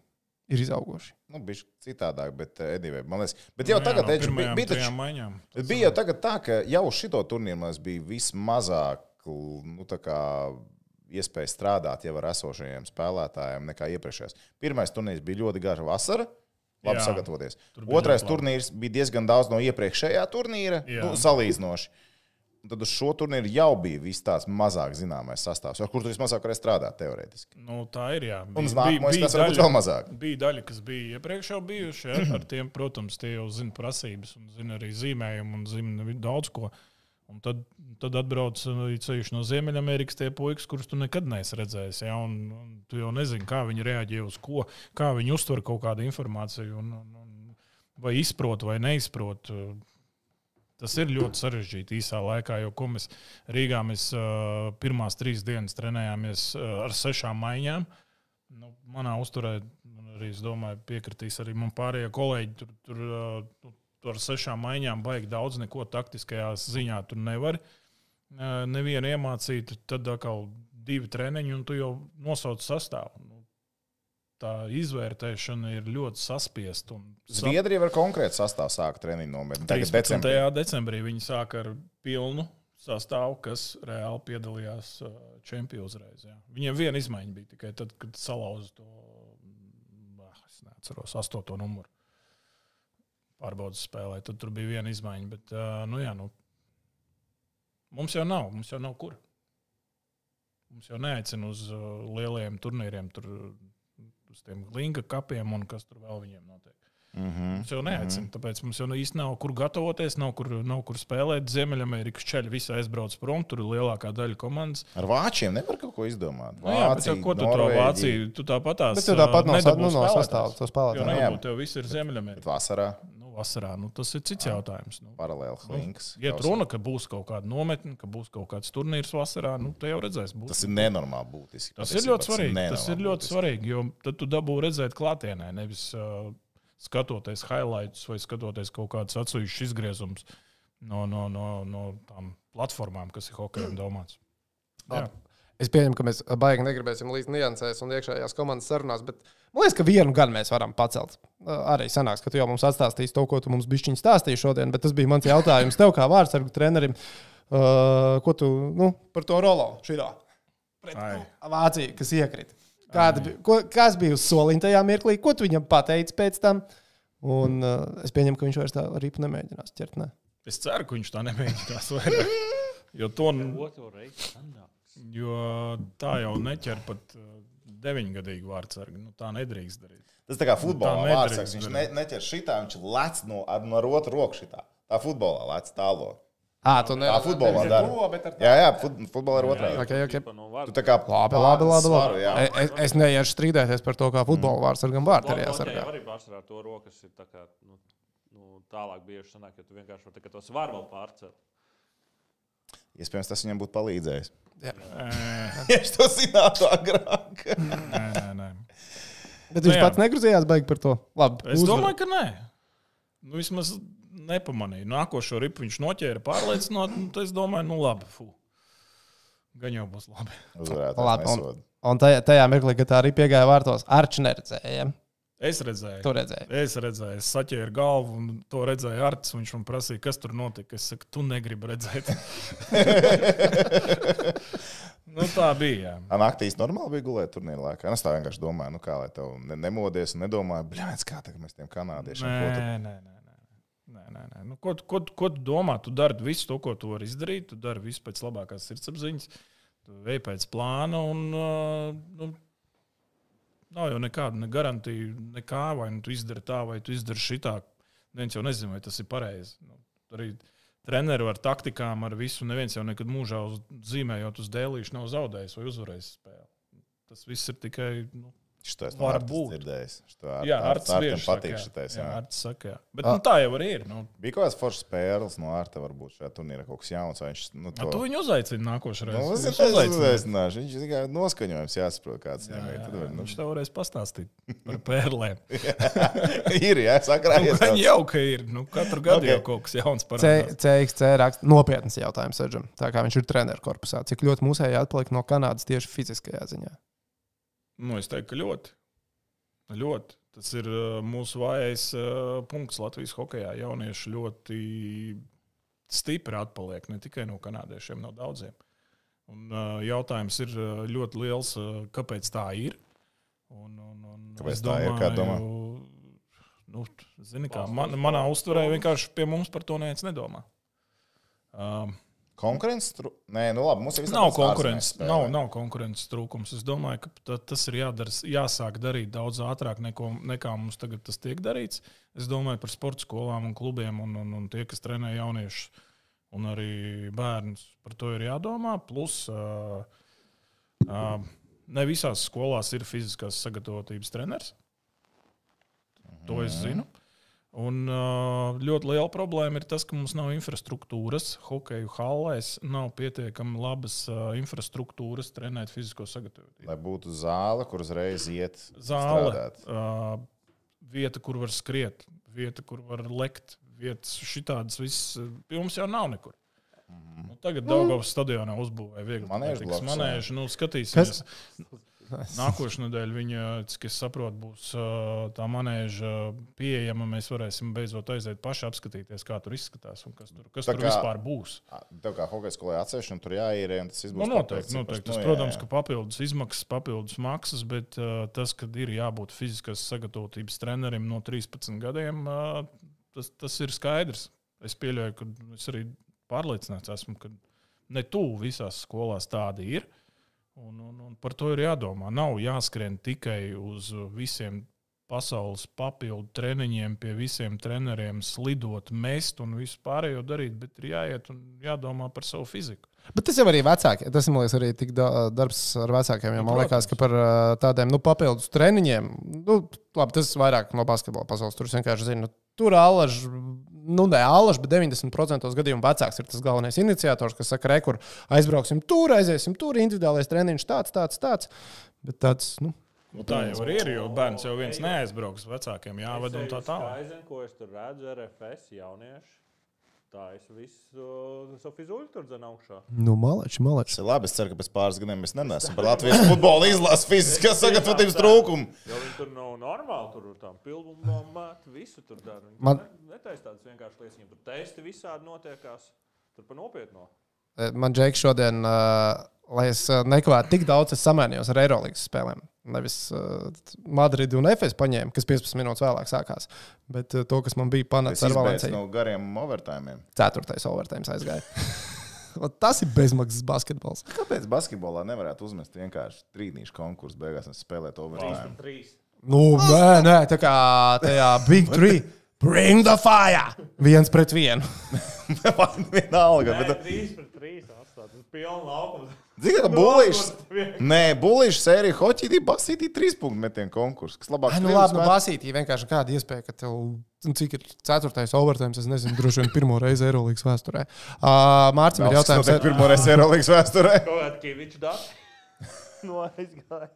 ir izauguši. Nu, bija citādāk, bet uh, Edijai, man liekas, bet jau Nu, tagad jā, no Edži bija, bija, taču, maiņām. Bija jau tagad tā, ka jau šito turnīru bija vismazāk nu, tā kā iespēja strādāt jau ar esošajiem spēlētājiem nekā iepriekšējais. Pirmais turnīrs bija ļoti garš vasara. Labi Jā. sagatavoties. Bija Otrais labi. turnīrs bija diezgan daudz no iepriekšējā turnīra, Jā. nu, salīdzinoši. Un tad uz šo turnīru jau bija viss tāds mazāk zināmais sastāvs, ar kuru tu vismazāk varēji strādāt teorētiski. Nu, tā ir. Jā. Un uz nākamo tas var būt vēl mazāk. Bija daļa, kas bija iepriekš jau bijuši. Ja? Ar tiem, protams, tie jau zina prasības, un zina arī zīmējumu, un zina daudz ko. Un tad, tad atbrauc ceļš no Ziemeļamerikas tie puikas, kurus tu nekad neesi redzējis. Ja? Un, un tu jau nezini, kā viņi reaģē uz ko, kā viņi uztver kaut kādu informāciju, un, un, un vai izprot vai neizprot. Tas ir ļoti sarežģīti īsā laikā, jo ko mēs Rīgā mēs uh, pirmās trīs dienas trenējāmies uh, ar sešām maiņām. Nu, manā uzturē, arī es domāju, piekritīs arī man pārējie kolēģi. Tur, tur, uh, tu, tur ar sešām maiņām baigi daudz neko taktiskajā ziņā tur nevar. Uh, nevienu iemācīt, tad atkal divi treniņi, un tu jau nosauc sastāvu. Nu, tā izvērtēšana ir ļoti saspiesta. un sap- Zviedrija var konkrēti sastāvā sākt treniņu nometni. Tagad 13. decembrī. decembrī viņi sāk ar pilnu sastāvu, kas reāli piedalījās čempionā uzreiz. Jā. Viņiem viena izmaiņa bija tikai tad, kad salauza to, ah, es neatceros, astoto numuru pārbaudas spēlē. Tad tur bija viena izmaiņa, bet nu, jā, nu, mums jau nav, mums jau nav kur. Mums jau neaicina uz lieliem turnīriem, tur uz tiem linka kapiem un kas tur vēl viņiem notiek. Mm -hmm. Mums jau neaicina, mm -hmm. tāpēc mums jau īsti nav kur gatavoties, nav kur, nav kur spēlēt. Ziemeļamerikas ceļš visi aizbrauc prom, tur ir lielākā daļa komandas. Ar vāčiem nevar kaut ko izdomāt. Vācija, nu, jā, bet, ko tu to Vāciju? Tu tāpat tās. Bet tu tāpat no, nu, no spēlētājus. Jo nebūtu, tev viss ir Ziemeļamerikā. Vasarā. Nu, vasarā, nu, tas ir cits jautājums. Nu, Paralēli links. Nu, ja runa, ka būs kaut kāda nometne, ka būs kaut kāds turnīrs vasarā, nu, te jau redzēs. Būs. Tas ir nenormāli būtiski. Tas ir ļoti svarīgi. Tas ir ļoti būtiski. svarīgi, jo tad tu dabū redzēt klātienē, nevis uh, skatoties highlights vai skatoties kaut kādus atsevišķus izgriezumus no, no, no, no tām platformām, kas ir hokejam domāts. Jā. Es pieņemu, ka mēs baigi negribēsim līdz niansēs un iekšējās komandas sarunās, bet man liekas, ka vienu gan mēs varam pacelt. Arī sanāks, ka tu jau mums atstāstīsi to, ko tu mums bišķiņi stāstīji šodien, bet tas bija mans jautājums tev kā vārdsargu trenerim. Uh, ko tu nu, par to rolo šitā? Pret nu, Vāciju, kas iekrita. Kāda, bija, ko, kas bija uz soliņa tajā mirklī, ko tu viņam pateici pēc tam? Un, uh, es pieņemu, ka viņš vairs tā arī nemēģinās ķert. Ne? Es ceru, ka viņš tā nemēģinās vairāk. Jo, to, jo tā jau neķer pat uh, deviņgadīgu vārdsargu. Nu, tā nedrīkst darīt. Tas tā kā futbolā vārdsargs. Viņš ne, neķer šitā, viņš lec no, no otru roku šitā. Tā futbolā lec tālo. À, tu ne, tā futbolā dara. Jā, jā, futbolā ir otrādi. Okay, okay. Tu tā kā labi, labi, labi. labi. Svaru, es, es neiešu strīdēties par to, kā futbola vārds ar gan vārtu arī jāsargā. Jā, arī pārsvarā to rokas ir tā kā, nu, nu, tālāk bieži sanāk, ja tu vienkārši vari to svaru vēl pārcelt. Iespējams, tas viņam būtu palīdzējis. Jā, viņš to zinātu agrāk. nē, nē, nē. Bet viņš nu, pats negruzījās baigi par to. Labi, es uzvar. domāju, ka nē. Nu, vismaz nepamanīju. Nākošo ripu viņš noķēra pārliecinot, un es domāju, nu labi, fu. Gan jau būs labi. labi un, un tajā, tajā mirklī, kad tā arī piegāja vārtos, Arčs neredzēja. Es redzēju, to redzēju. Es redzēju, es saķēru galvu un to redzēju Arts. Viņš man prasīja, kas tur notika. Es saku, tu negribi redzēt. <laughs> nu, tā bija. Jā. Naktīs normāli bija gulēt turnīrā laikā. Es tā vienkārši domāju, nu, kā lai tev nemodies un nedomāju, bļāvis, kā tagad mēs tiem kanādiešiem. Nē, nē, nē. Nē, nē, nē. Nu, ko, ko, ko tu domā? Tu dari visu to, ko tu vari izdarīt. Tu dari visu pēc labākās sirdsapziņas. Tu ej pēc plāna un uh, nu, nav jau nekāda ne garantija, nekā. Vai nu, tu izdari tā, vai tu izdari šitā. Neviens jau nezina, vai tas ir pareizi. Nu, arī treneri ar taktikām, ar visu. Neviens jau nekad mūžā uz, zīmējot uz dēlīšu nav zaudējis vai uzvarējis spēli. Tas viss ir tikai. Nu, Šito es varu būt dzirdējis. Ar, jā, ar tam patīk šitais. Jā, jā. Saka, jā. Bet nu, tā jau arī ir. Nu. Bija kaut kāds foršs spēles no Arta, varbūt šajā turnīrā kaut kas jauns. Viņš, nu, to... A, tu viņu uzaicini nākošais reizes. Nu, es viņš uzaicināšu. Viņš tikai noskaņojums jāsaprot, kāds jā, jā, jā. Nu... Viņš tev varēs pastāstīt par pērlēm. <laughs> ir, jā, sakrājies. Nu, jau, ka ir. Nu, katru gadu okay. jau kaut kas jauns parādās. CXC raksta nopietnas jautājums Edžam. Tā kā viņš ir treneru korpusā. Cik ļoti mūsēji atpaliek no Kanādas tieši fiziskajā ziņā? Nu, es teiktu, ka ļoti. Ļoti. Tas ir uh, mūsu vājais uh, punkts Latvijas hokeja. Jaunieši ļoti stipri atpaliek ne tikai no kanādiešiem, no daudziem. Un, uh, jautājums ir ļoti liels, kāpēc tā ir. Un, un, un kāpēc tā domāju, ir? Kā domā? Nu, zini, kā, man, manā uztverē vienkārši pie mums par to neviens nedomā. Um, Konkurences trūkums? Nē, nu labi, mums ir nav konkurences. Nav, nav konkurences trūkums. Es domāju, ka tas ir jādara, jāsāk darīt daudz ātrāk, neko, nekā mums tagad tas tiek darīts. Es domāju par sporta skolām un klubiem un, un, un tie, kas trenē jauniešus un arī bērnus. Par to ir jādomā. Plus, uh, uh, ne visās skolās ir fiziskās sagatavotības treneris. To es zinu. Mm. Un ļoti liela problēma ir tas, ka mums nav infrastruktūras. Hokeju hallēs nav pietiekami labas infrastruktūras trenēt fizisko sagatavotību. Lai būtu zāle, kur uzreiz iet zāle, strādāt. vieta, kur var skriet, vieta, kur var lekt, vietas šitādas visas. Pie mums jau nav nekur. Mm -hmm. nu, tagad Daugavas stadionā uzbūvēja viegli. Manēžu, manēžu nu, skatīsimies. Kas? Nākošais nedēļa viņa, cik es saprotu, būs uh, tā manēža pieejama. Mēs varēsim beidzot aiziet paši apskatīties, kā tur izskatās un kas tur, kas Tā tur kā- vispār būs. Tev kā hokeja skolē atsevišķi, tur jāīrē, un tas Nu, izbūs noteikti, noteikti. Tas, Nu, jā, protams, jā. ka papildus izmaksas, papildus maksas, bet uh, tas, ka ir jābūt fiziskās sagatavotības trenerim no 13 gadiem, uh, tas, tas ir skaidrs. Es pieļauju, ka es arī pārliecināts esmu, ka ne tuvu visās skolās tādi ir. Un, un, un par to ir jādomā. Nav jāskrien tikai uz visiem pasaules papildu treniņiem, pie visiem treneriem, slidot, mest un visu pārējo darīt, bet ir jāiet un jādomā par savu fiziku. Bet tas jau arī vecāki. Tas man liekas, arī tik da- darbs ar vecākiem. Nu, man liekas, ka par tādiem nu, papildus treniņiem, nu, labi, tas ir vairāk no basketbola pasaules. Tur vienkārši zinu, nu, tur alaž, nu, ne alaž, bet 90% gadījumu vecāks ir tas galvenais iniciators, kas saka, re, kur aizbrauksim tur, aiziesim tur, individuālais treniņš tāds, tāds, tāds. Bet tāds, nu, Nu, tā jau ir, jo bērns jau viens neaizbrauks, vecākiem jāved un tā tālāk. Es zinu, ko es tur redzu, RFS jaunieši. Tā es visu savu fizuļu tur dzenu augšā. nu malači, malači. Labi. Es ceru, ka pēc pāris gadiem mēs nenesam par Latvijas futbola izlases fiziskās sagatavotības trūkumu. Jo viņi tur nav normāli, tur ir tām pilnām mēt, visu tur dara. Viņi Man- netaisa tādas vienkāršas lietas, viņiem tur testi visādi notiekās. Tur pa nopietno. Man Džeks šodien, uh, lai es uh, nekavētu tik daudz, es samēnījos ar Eirolandes spēlēm. Nevis uh, Madridi un FS paņēmu, kas 15 minūtes vēlāk sākās. Bet uh, to, kas man bija Tas panākts ar Valenciju, no gariem overtājumiem. ceturtais overtime aizgāja. <laughs> Tas ir bezmaksas basketbols. Kāpēc basketbolā nevarētu uzmest vienkārši trīnīšu konkursu beigās un spēlēt overtime? Trīs. Nu, nē, nē, tā kā tajā Big Three. Bring the fire! Viens pret vienu. <laughs> Vienalga. Nē, Bet, trīs pret trīs atstāt. Tas pilns laukums. Zini, ka bulīšs. Nē, bulīšs sērija hoķī basītī trīs punktu metienu konkursu. Kas labāk Ai, nu labi, nu basītī vienkārši kāda iespēja, ka tev, nu, cik ir ceturtais overtime, es nezinu, droši vien pirmo reizi Eirolandes vēsturē. Uh, Mārcis ir jautājums, Jautājums pirmo reizi Eirolandes vēsturē. <laughs> Kaut kādā Kavičs dati. <laughs> No aizgāja.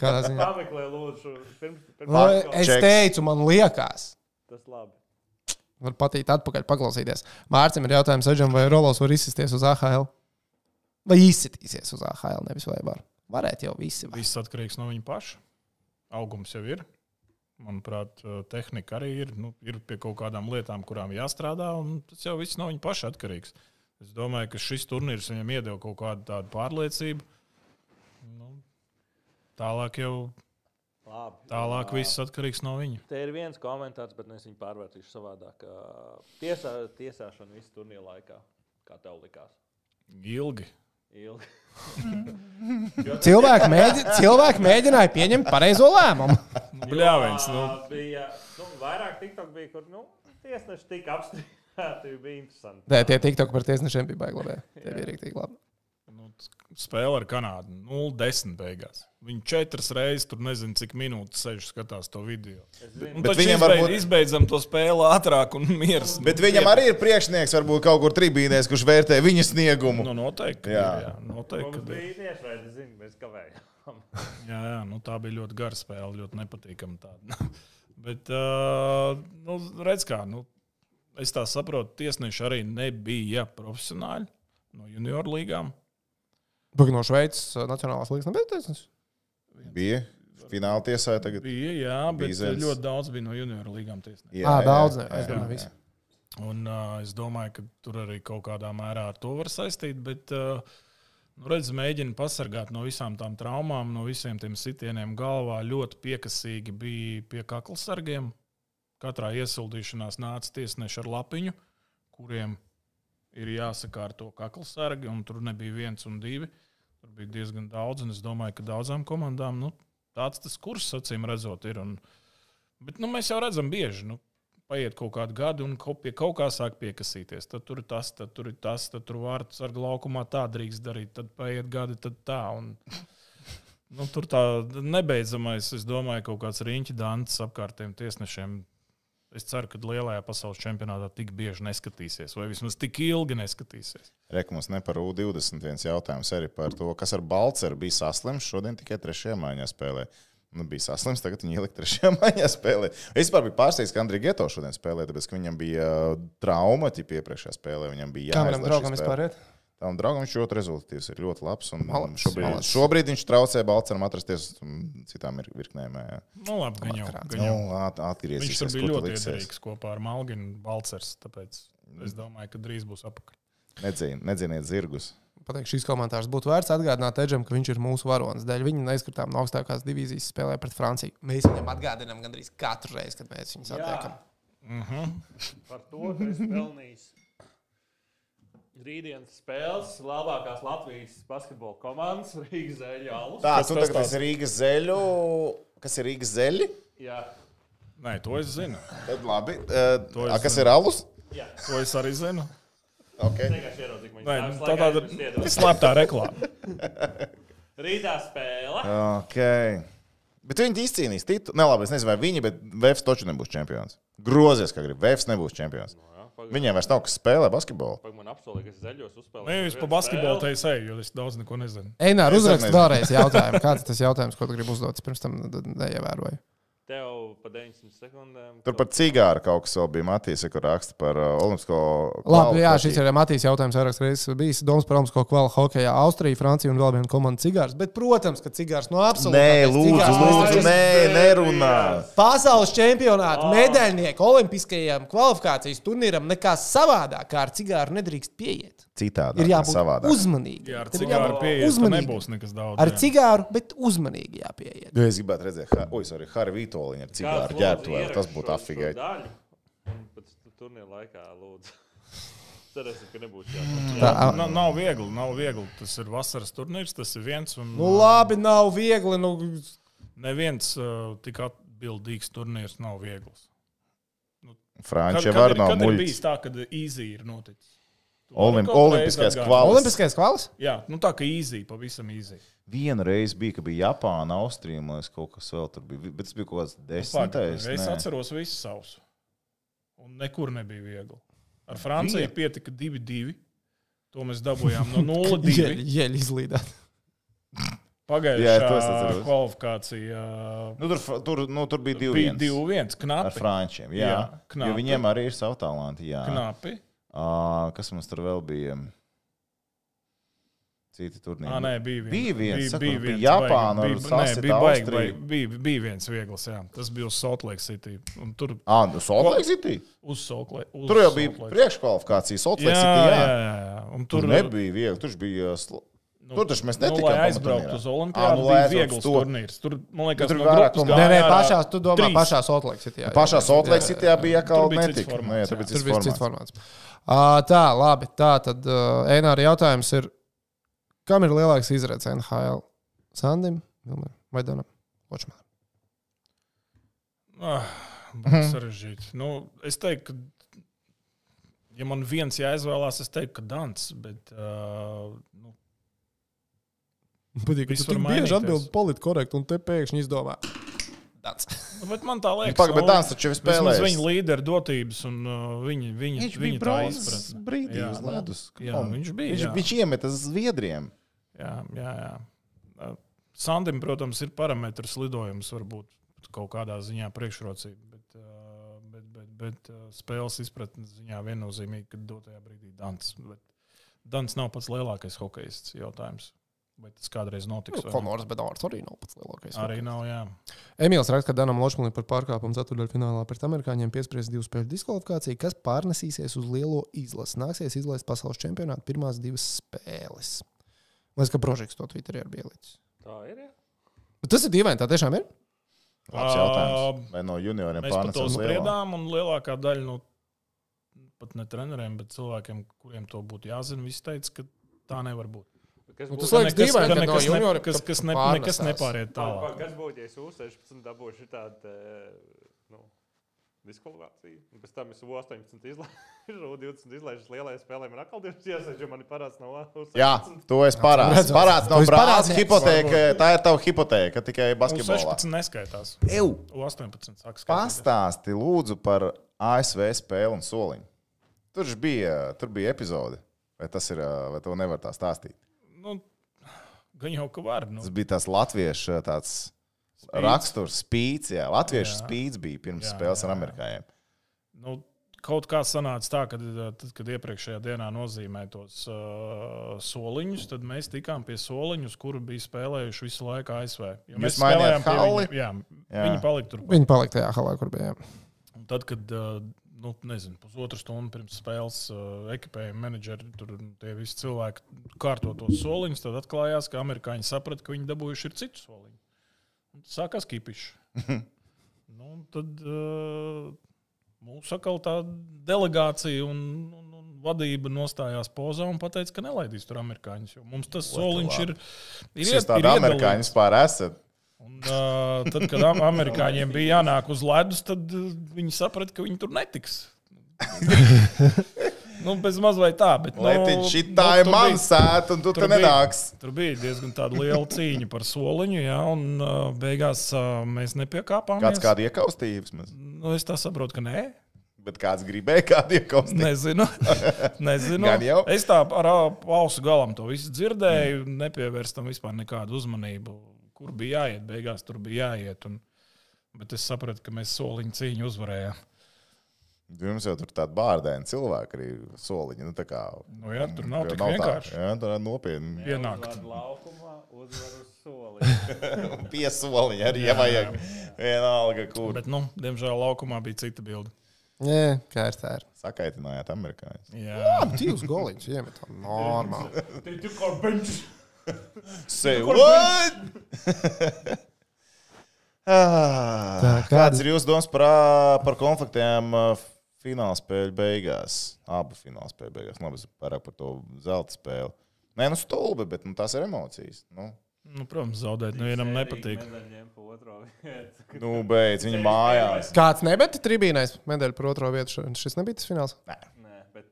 kādā ziņā. Pameklē, lūdzu, pirms, pirms Nu, pārskaules. es Čeks. teicu, man liekas. Tas labi. Var patīt atpakaļ paklausīties. Mārcis ir jautājums, Eģam, vai Rolos var izsisties uz AHL? Vai izsitīsies uz AHL, nevis vai var? Varētu jau visi. Vai? Viss atkarīgs no viņa paša. Augums jau ir. Manuprāt, eh, tehnika arī ir. Nu, ir pie kaut kādām lietām, kurām jāstrādā, un tas jau viss no viņa paša atkarīgs. Es domāju, ka šis turnīrs viņam iedeva kaut kādu tādu pārliecību. Nu, tālāk jau labi. tālāk Jā. viss atkarīgs no viņa. Te ir viens komentārs, bet es viņu pārvērtīšu savādāk. Tiesā, tiesāšana visu turnīru laikā. Kā tev likās? Ilgi. Ilgi. <laughs> Cilvēki, mēģi, cilvēki mēģināja pieņemt pareizo lēmumu. <laughs> Bļāviens. Nu, Bija nu, vairāk TikTok, bija, kur nu, tiesneši tika apstrīdēti. Bija interesanti. Nē, tie TikTok par tiesnešiem bija baigi labi. Tie bija rīktīgi labi. Spēle ar Kanādu 0-10 beigās. Viņi četras reizes tur nezinu, cik minūtes sēž skatās to video. Un viņiem izbeid, varbūt- izbeidzam to spēli ātrāk un miers. Bet viņam arī ir priekšnieks, varbūt kaut kur tribīnēs, kurš vērtē viņa sniegumu. Nu, noteikti. Jā. Jā, noteikti. Ir. bija tiešraidi, zinu, mēs kavējām. <laughs> Jā, jā nu, tā bija ļoti gara spēle, ļoti nepatīkama. tāda. <laughs> Bet, uh, nu, redz, kā, nu, es tā saprotu, tiesneši arī nebija profesionāļi no junior līgām. Pagaidām no Šveices uh, Nacionālās līnijas nebija tiesnesis. Bija fināla tiesā tagad. Bija, jā, bet Bizens. ļoti daudz bija no junior līgām tiesneši. Jā, Ā, jā, daudz, jā, jā, jā. visi. Un, uh, es domāju, ka tur arī kaut kādā mērā ar to var saistīt. Bet, uh, nu, redz, mēģina pasargāt no visām tām traumām, no visiem tiem sitieniem galvā. Ļoti piekasīgi bija pie kaklsargiem. Katrā iesildīšanās nāca tiesneši ar lapiņu, kuriem ir jāsakārto kaklsargi, un tur nebija viens un divi. Tur bija diezgan daudz, un es domāju, ka daudzām komandām nu, tāds tas kurs, acīm redzot, ir. Un, bet nu, mēs jau redzam, bieži. Nu, paiet kaut kādi gadi, un pie kaut kā sāk piekasīties. Tad tur ir tas, tad tur ir tas, tad tur vārds ar laukumā tā drīkst darīt. Tad paiet gadi, tad tā. Un, nu, tur tā nebeidzamais, es domāju, kaut kāds riņķis dants apkārtējiem tiesnešiem. Es ceru, ka lielajā pasaules čempionātā tik bieži neskatīsies, vai vismaz tik ilgi neskatīsies. Reku mums ne par U20 viens jautājums arī par to, kas ar Balceru bija saslims. Šodien tikai trešajā maiņā spēlē. Nu, bija saslims, tagad viņi ielika trešajā <laughs> maiņā spēlē. Es vispār biju pārsteigts, ka Andrija Geto šodien spēlē, tāpēc ka viņam bija uh, trauma ķip iepriekšējā spēlē. Viņam bija Kā jāizlaiž šī draugam spēle. vispār? Tam draugam viņš ļoti rezultātīvs, ir ļoti labs. Un Malacis, šobrīd, malacis. šobrīd viņš traucē Balceram atrasties un citām ir- virknēm. jā. Nu, labi, gan jau. Gan jau. Nu, at- atgriezīsies. Viņš tur bija ļoti iedarīgs kopā ar Malginu un Balcers. Tāpēc es domāju, ka drīz būs apakaļ. Nedzin, nedziniet zirgus. Pateikšu, šīs komentārs būtu vērts atgādināt Edžam, ka viņš ir mūsu varonis. Dēļ viņa neizskatām no augstākās divīzijas spēlē pret Franciju. Mēs viņam atgādinām gandrīz katru reizi, kad mēs viņu satiekam. Par to tu esi pelnījis. Rītdienas spēles labākās Latvijas basketbola komandas <laughs> Rīgas zēļu alus. Tā, tu tagad esi Rīgas zeļu. Kas ir Rīgas zeļi? Jā, Nē, to es zinu. Tad labi. Uh, To es a, kas zinu. ir alus? jā. To es arī zinu. Okay. Ka Nē, tā tāda tāda slēptā reklāma. <laughs> Rītā spēle. Okay. Bet viņi izcīnīs titulu. Nē, labi, es nezinu, vai viņi, bet Vēfs taču nebūs čempions. Grozies, kā grib. Vēfs nebūs čempions. Viņiem vairs nav kas spēlē basketbolu. Pagaid, man apsolīja, ka es zaļos uzspēlēju. Nē, es pa basketbolu te eju, jo es daudz neko nezinu. Einār, uzrakst vēlreiz jautājumu. Kāds tas jautājums, ko tu gribi uzdot? Pirms tam neievēroju. Tev pa 90 sekundēm. Tur par cigāru kaut kas vēl bija Matīs, kur raksta par uh, Olimpisko. Labi, jā, šis ir Matīs jautājums. Vairākas reizes bijis domas par Olimpisko kvalu hokeja, Austrija, Francija un vēl viena komanda cigārs. Bet, protams, ka cigārs no absolūti. Nē, lūdzu, lūdzu, nē, nerunā. Pasaules čempionāta medaļnieku Olimpiskajam kvalifikācijas turnīram nekā savādāk kā ar cigāru nedrīkst pieiet. Citādi. Ir jābūt savādāk. uzmanīgiem. Jā, ar cigāru. Tur uzmanīgiem. nebūs nekas daudz. Ar jā. cigāru, bet uzmanīgi jāpieiet. Jo es gribētu redzēt, ha, oi, sorry, Harry Vitoļiņa ar cigāru ģērbtu vēl. Tas būtu afigai. Pēc turnīra laikā, lūdzu. <laughs> Cerēsim, ka nebūs. Tā, Jā, nav, nav viegli, nav viegli. Tas ir vasaras turnīrs, tas ir viens. Un, Nu, labi, nav viegli. Nu, Neviens uh, tik atbildīgs turnīrs nav viegls. Franči Kad, jau var nav muļķis. bijis tā, ka īzī ir noticis? Tu vari Olim, kaut reiz olimpiskais kvalis. Olimpiskais kvalis? Jā, nu tā kā īzī, pavisam īzī. Viena reize bija, ka bija Japāna, Austrija, man liekas, kaut kas vēl tur bija. Bet tas bija kaut kāds desmitais. Es nē. atceros visu savus. Un nekur nebija viegli. Ar Franciju Bija. pietika 2-2. To mēs dabūjām no <laughs> 0-2. Jeļ izlīdāt. Es Pagājušā kvalifikācija Nu, tur, tur, nu, tur bija divi. bija viens 2-1. Ar Knapi. frančiem. Jā, Jā, jā knapi. jo viņiem arī ir savi talanti. Jā. Knapi. À, kas mums tur vēl bija? Citi turnīri. À, nē, bija viens. Bija viens, saku, bija, bija viens Japāna bija, nē, bija, baigi, baigi, bija, bija viens viegls. Jā. Tas bija uz Salt Lake City. Un tur Ah, nu, Salt Lake City. uz Salt Lake. Uz Tur jau bija priekškvalifikācija. Salt Lake Jā, City. jā, Jā, jā, jā. Un Tur tur nebija viegli. Tur bija. Sl... Nu, Tur taču mēs Nu, netikām lai aizbrauktu uz Ā, Olimpiādu, nu, nu, bija viegls to. turnīrs. Tur, man liekas, tur no vairāk grupas komandu. Nē, nē, ārā pašā, tu domā, trīs. pašā Salt Lake City. jā, Pašā jā, Salt Lake jā, City bija atkal Tur bija cits netika. formāts, Nu, jā. tur bija cits bija cits formāts. formāts. Uh, tā, labi. Tā tad uh, Eināra jautājums ir, kam ir lielāks izredzes NHL? Sandim Vilmam vai Donam Ločmanam? Ah, Mhm. būs sarežģīti. Nu, es teiktu, ka, ja man viens jāizvēlās, es teiktu, ka Dants. Bet, uh, nu, Patīk, ka tu tik bieži atbild politkorekti un te pēkšņi izdomā. Nu, bet man tā liekas, Pagaid, bet nu, Dans taču jau vismaz spēlēs. Viņa līderu dotības un uh, viņa, viņa, Viņš viņa tā izpratne. brīdī Jā, uz nu, ledus. jā, Kom. viņš bija, Viņš, jā. viņš iemeta Zviedriem. Jā, jā, jā. Uh, Sandim, protams, ir parametrs lidojums, varbūt kaut kādā ziņā priekšrocība. Bet, uh, bet, bet, bet uh, spēles izpratnes ziņā viennozīmīgi, ka dotajā brīdī Dants. Bet Dants nav pats lielākais hokejists jautājums. Vai tas kādreiz notiks? ne? Konors Bedors arī nav pats lielākais. Arī nav, jā. Emīls raksta, ka Danam Lošmanim par pārkāpumu ceturdaļfinālā pret amerikāņiem piespriezt divu spēļu diskvalifikāciju, kas pārnesīsies uz lielo izlasi. Nāksies izlaist pasaules čempionāta pirmās divas spēles. Man liekas, ka Brožīks to Twitterī ir bielicis. Tā ir. Jā. Bet Tas ir dīvaini, tā tiešām ir. Labs jautājums. Vai no junioriem Mēs par to pārnesās lielā? spriedām, un lielākā daļa no pat ne treneriem, bet cilvēkiem, kuriem to būtu jāzina, visi teica, ka tā nevar būt. Kas Nu, tas liekas dīvaini, ka no junioriem kas- ka kas ne- nekas nepāriet tālāk. Kas būtu, ja es U16 dabūšu tādu nu, diskvalifikāciju? Un pēc tam es U18 izlaižu, U20 izlaižu lielajā spēlē, man atkal divas iesaistīju, jo man ir parāds no U16. Jā, to es. Parāds esi brālis. parādnieks. Hipoteka, tā ir tava hipoteka tikai basketbolā. 16 neskaitās. Ew, U18 sākas. pastāsti lūdzu par ASV spēli un soliņu. Tur bija, tur bija epizode. Vai tas ir, vai to nevar tā stāstīt? Nu, gan jau ka var. Nu. Tas bija tas latviešu tāds raksturs, spīts. Jā, latviešu Jā. spīts bija pirms Jā, spēles ar jā, jā. amerikāņiem. Nu, kaut kā sanāca tā, ka tad, kad iepriekšējā dienā nozīmēja tos uh, soliņus, tad mēs tikām pie soliņus, kuru bija spēlējuši visu laiku ASV. Jo mēs spēlējām pie halli? viņa. Jā, Jā. viņi palika tur. Viņi palika tajā halā, kur bija. jā. Un tad, kad uh, nu, nezinu, pusotru stundu pirms spēles uh, ekipējuma menedžeri, tur tie visi cilvēki kārto tos soliņus, tad atklājās, ka amerikāņi saprata, ka viņi dabūjuši ir citu soliņu. Un Sākās kipišs. nu, un tad uh, mūsu atkal tā delegācija un, un, un vadība nostājās pozā un teica, ka nelaidīs tur amerikāņus. Mums tas soliņš ir. ir Jūs tādi ir amerikāņi iedalīts. vispār esat. Un, uh, tad, kad am- amerikāņiem bija jānāk uz ledus, tad viņi saprata, ka viņi tur netiks. <laughs> nu, bez mazliet tā, bet. Lai nu, viņš šī nu, tā ir tur mana sēta, un tu tur te bija- nenāks. Tur bija diezgan liela cīņa par soliņu, jā, un uh, beigās uh, mēs nepiekāpāmies. Kāds kādu iekaustīja vismaz. Nu, es tā saprotu, ka nē. Bet kāds gribēja kādu iekaustīt? Nezinu. <laughs> Nezinu. Gan jau. Es tā ar ausu galam to visu dzirdēju, mm. nepievērs tam vispār nekādu uzmanību. Kur bija jāiet, beigās tur bija jāiet. Un, bet es sapratu, ka mēs soliņu cīņu uzvarējām. Jums jau tur tāda bārdēna cilvēka arī soliņa. Nu, tā kā, Nu, jā, tur nav tik tā. vienkārši. Jā, tā ir nopietni. Pienākt. Uzvar laukumā, uzvar uz soli. <laughs> Piesoliņa arī, ja vajag. Vienalga, kur. Bet, nu, diemžēl, laukumā bija cita bilde. Jā, kā ir tā? Ir. Sakaitinājāt amerikāņus. Jā, Divus goliņus iemetam. Normāli. Say what? <laughs> Ah, Kāds ir jūsu domas par, par konfliktiem fināla spēļu beigās? Abu fināla spēļu beigās. Labi, es vairāk par to zelta spēli. Nē, nu stulbi, bet nu, tās ir emocijas. Nu, nu, protams, zaudēt nepatīk. Pa otro vietu. nu beidz, viņa mājās. <laughs> Kāds nebija tribīnais medaļu par otro vietu? Šis nebija tas fināls. Nē,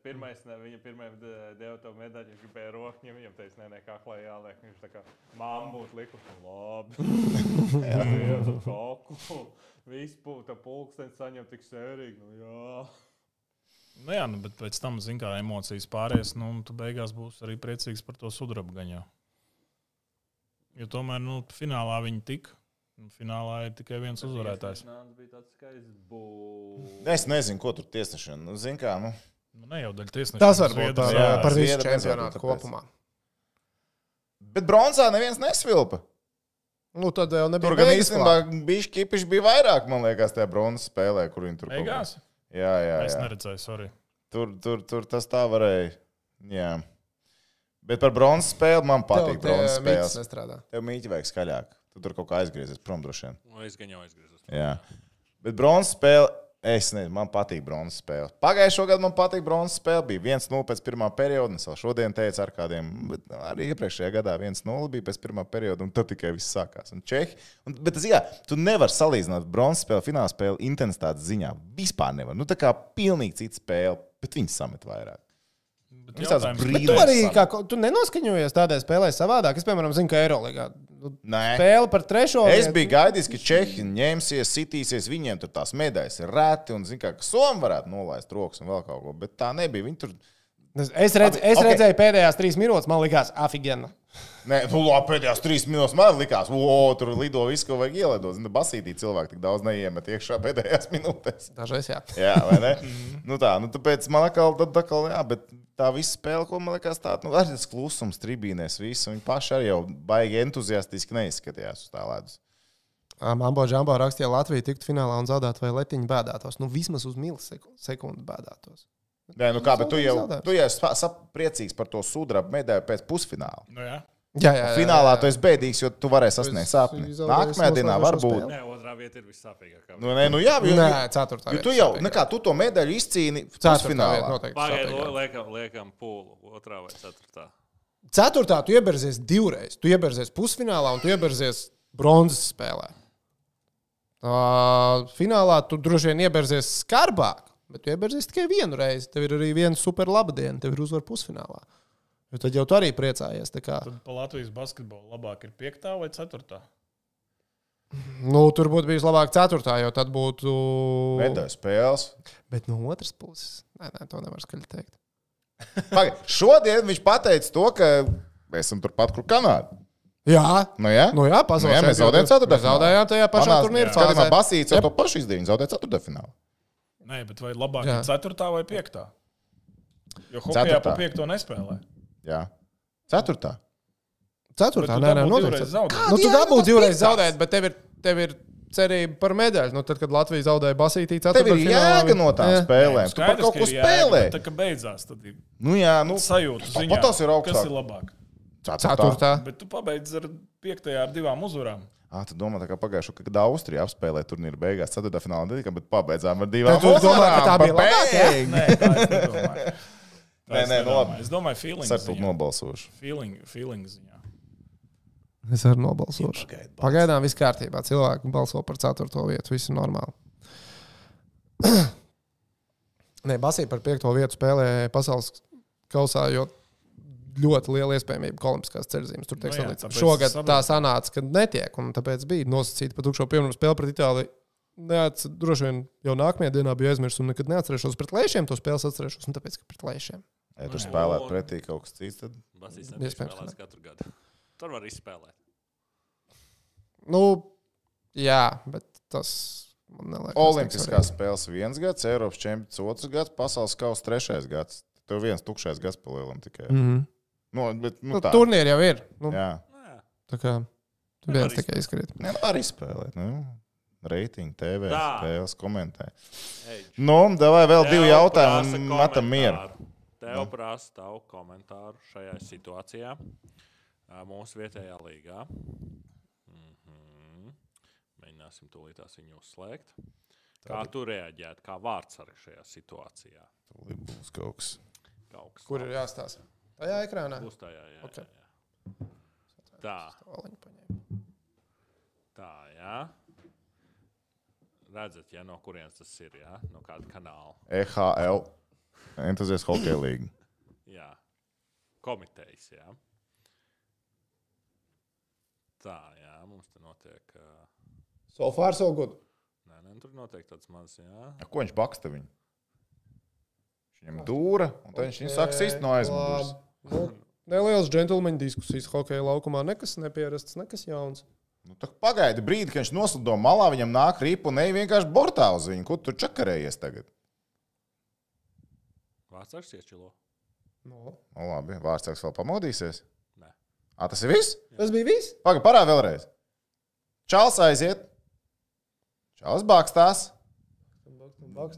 pirmais, ne, viņa pirmā deva to medaļu, viņš gribēja rokas, viņam teica, nē, nē, kā klājā jāliek. Viņš tā kā māma būtu likusi, labi. <laughs> Jā, jā, koku. Viss būtu pulkstenis saņem tik sērīgi. Nu, jā. Nu, jā, nu, bet pēc tam, zin, kā emocijas pāries, nu, un tu beigās būsi arī priecīgs par to sudraba gaņu. Jo tomēr, nu, finālā viņi tika. Un Finālā ir tikai viens uzvarētājs. Es nezinu, ko tur tiesnešana. Nu, zin kā, nu. Nu, ne jau daļa tiesneša. Tas var būt par, jā, par visu čempionātu kopumā. Bet bronzā neviens nesvilpa. Nu, tad jau nebija Tur gan īstenībā bija kipiši bija vairāk, man liekas, tajā bronzas spēlē, kur viņi tur Beigās? Jā, jā, Es jā. neredzēju, sorry. Tur, tur, tur tas tā varēja. Jā. Bet par bronzas spēli man patīk. Tev Bronzas spēles. nestrādā. Tev mīķi vajag skaļāk. Tu tur kaut kā aizgriezies prom droši vien. Nu, es gan jau aizgriezos. Jā. Bet bronzas spēle, es nezinu, man patīk bronzas spēle. Pagājušā gada man patīk bronzas spēle. Bija 1-0 pēc pirmā perioda. Es vēl šodien teicu ar kādiem, arī iepriekšējā gadā 1-0 bija pēc pirmā perioda, un tad tikai viss sākās. Un Čehi, un, bet jā, tu nevari salīdzināt bronzas spēli, fināla spēli intensitātes ziņā. Vispār nevar. Nu, tā kā pilnīgi cita spēle, bet viņi samet vairāk. Jautājums- brīnums. Tu arī kā, tu nenoskaņojies tādai spēlē savādāk. Es, piemēram, zinu, ka Eirolandā Nē. spēle par trešo. Es biju gaidījis, ka Čehi ņemsies, sitīsies, viņiem tur tās medaļas ir reti, un zina, ka Somija varētu nolaist rokas un vēl kaut ko, bet tā nebija. Viņi tur Es, es, redz, Labi, es ok. redzēju pēdējās trīs minūtes, man likās, afigēna. Nē, nu, labi, pēdējās trīs minūtes man likās, o, tur lido viss, ko vajag ielidot. Zinu, basītī cilvēki tik daudz neiemet iekšā pēdējās <laughs> minūtēs. Dažreiz jā. Jā, vai ne? <laughs> nu tā, nu tāpēc man atkal, tad atkal, jā, bet tā visa spēle, ko man liekas, tāda, nu, arī tas klusums tribīnēs, visu, viņi paši arī jau baigi entuziastiski neizskatījās uz tā ledus. Mambo Džambo rakstīja, Latvija tiktu finālā un zaudētu vai letiņu bēdātos. Nu, vismaz uz milisekundi bēdātos. Nē, nu kā, bet tu jau, tu jau esi priecīgs par to sudraba medaļu pēc pusfināla. Nu, jā. Jā, jā, jā, Finālā jā. tu esi bēdīgs, jo tu varēsi sasniegt sapni. Nākamajā dienā varbūt. Nē, otrā vieta ir vissāpīgākā. Nu, nē, nu jā, jo, Nē, ceturtā. jo tu jau, sapīga. nekā, tu to medaļu izcīni pusfinālā. Pagaidiet, liekam, liekam pūlu. Otrā vai ceturtā. Ceturtā tu ieberzies divreiz. Tu ieberzies pusfinālā un tu ieberzies bronzas spēlē. Uh, finālā tu droši vien ieberzies skarbāk, bet tu ieberzies tikai vienu reizi. Tev ir arī viena super laba diena, tev ir uzvara pusfinālā. Jo tad jau tu arī priecājies. Tad pa Latvijas basketbolu labāk ir piektā vai ceturtā? Nu, tur būtu bijis labāk ceturtā, jo tad būtu. Medaļu spēles. Bet no otras puses, nē, nē to nevar skaļi teikt. Pagai, šodien viņš pateica to, ka mēs esam turpat, kur Kanāda. Jā, Nu, jā? nu jā Nu jā, mēs zaudējām ceturtā Mēs Zaudējām tajā pašā turnīra Skatījumā. Basīts jau Jep. to pašu. Viņš zaudēja ceturtajā finālā. Nē, bet vai labāk ir 4. vai 5. Jo Ceturtā. pa 5. nespēlē. Jā. Ceturtā. Ceturtā, Bet tu nē, nē, noteikti. Nu, tu Kādi dabūji divreiz zaudēt, bet tev ir, tev ir cerība par medaļu. Nu, tad, kad Latvija zaudēja Basītī, Tev ir jēga no tām Jā. spēlēm. Tu par Skaidrs, kaut ka ko spēlē. Tā kā beidzās, tad ir Nu jā, nu. sajūta. Ziņā, tas ir augstāk. Kas ir labāk? Ceturtā. Bet tu pabeidz ar 5. ar divām uzvarām. Ah, tu domā, tā kā pagājušajā gadā, kad Austrija apspēlēja turnīru beigās, 4. finālā netika, bet pabeidzām ar divām. Tad tu domā, ka tā uzvarām bija pa labāk, jā? beigu. Nē, <laughs> Nē, nedomāju. labi. Es domāju, feeling. Sartu ziņā. nobalsošu. Feeling, feeling ziņā. Es arī nobalsošu. Pagaidām viss kārtībā. Cilvēki balso par ceturto vietu. Viss ir normāli. <clears throat> Nē, Basīja par piekto vietu spēlē pasaules kausā, jo ļoti liela iespējamība ka olimpiskās ceļzīmes tur tiek Nu jā, sadalīts. tāpēc Šogad saprotu. tā sanāca, ka netiek, un tāpēc bija nosacīta pat tukšo piemēram spēle pret Itāliju. Neats, droši vien jau nākamajā dienā bija aizmirsts, un nekad neatcerēšos pret lēšiem. To spēles atcerēšos, un tāpēc, ka pret lēšiem. Ja tur Jā. spēlēt pretī kaut kas cits, tad Basīs Iespējams, spēlēs katru gadu. Tur var izspēlēt. Nu, jā, bet tas man neliekas. tik Olimpiskās spēles viens gads, Eiropas čempions otrs gads, pasaules kausa trešais gads. Tev viens tukšais gads palielam tikai. Mm. Mhm. Nu, bet, nu, Nu, tā. Turnīri jau ir. Nu, Jā, Nu, tā kā Nevar viens tikai izkrīt. Nē, nu, arī spēlēt. Nu. Reitingi, TV, Tā. spēles, komentē. Ej, Nu, vai vēl Tev divi jautājumi, metam mieru. Tev prasa tavu komentāru šajā situācijā, mūsu vietējā līgā. Mhm. Mēģināsim tūlītās viņu uzslēgt. Kā tu reaģētu, kā vārds arī šajā situācijā? Tūlīt Būs kaut kas. Kaut kas Kur ir jāstāsta? Tajā ekrānā. Būs tajā, jā. Ok. jā, jā. Tā, tā, jā. Redzat, ja no kurienes tas ir, jā? No kāda kanāla. EHL. Entuziast hokeja līga. Jā, komitejas. Jā. Tā, jā, mums te notiek. ā, So far, so good. Nē, nē, tur notiek tāds mazs, Ko viņš baksta viņu? Viņam dūra, un tad viņš viņu sāk sist no aizmugures. Nu, Nelielas džentlmeņa diskusijas hokeja laukumā. Nekas nepierasts, nekas jauns. Nu, pagaidi brīdi, kad viņš noslido malā, viņam nāk rīpa un ej vienkārši bortā uz viņu. Kur tu čakarējies tagad? Vārds ar iečilo. No. Nu, labi, vārdsargs vēl pamodīsies. Nē. A, tas ir viss? Tas bija viss. Pagaidi, parādi vēlreiz. Čāls aiziet. Čāls bakstās.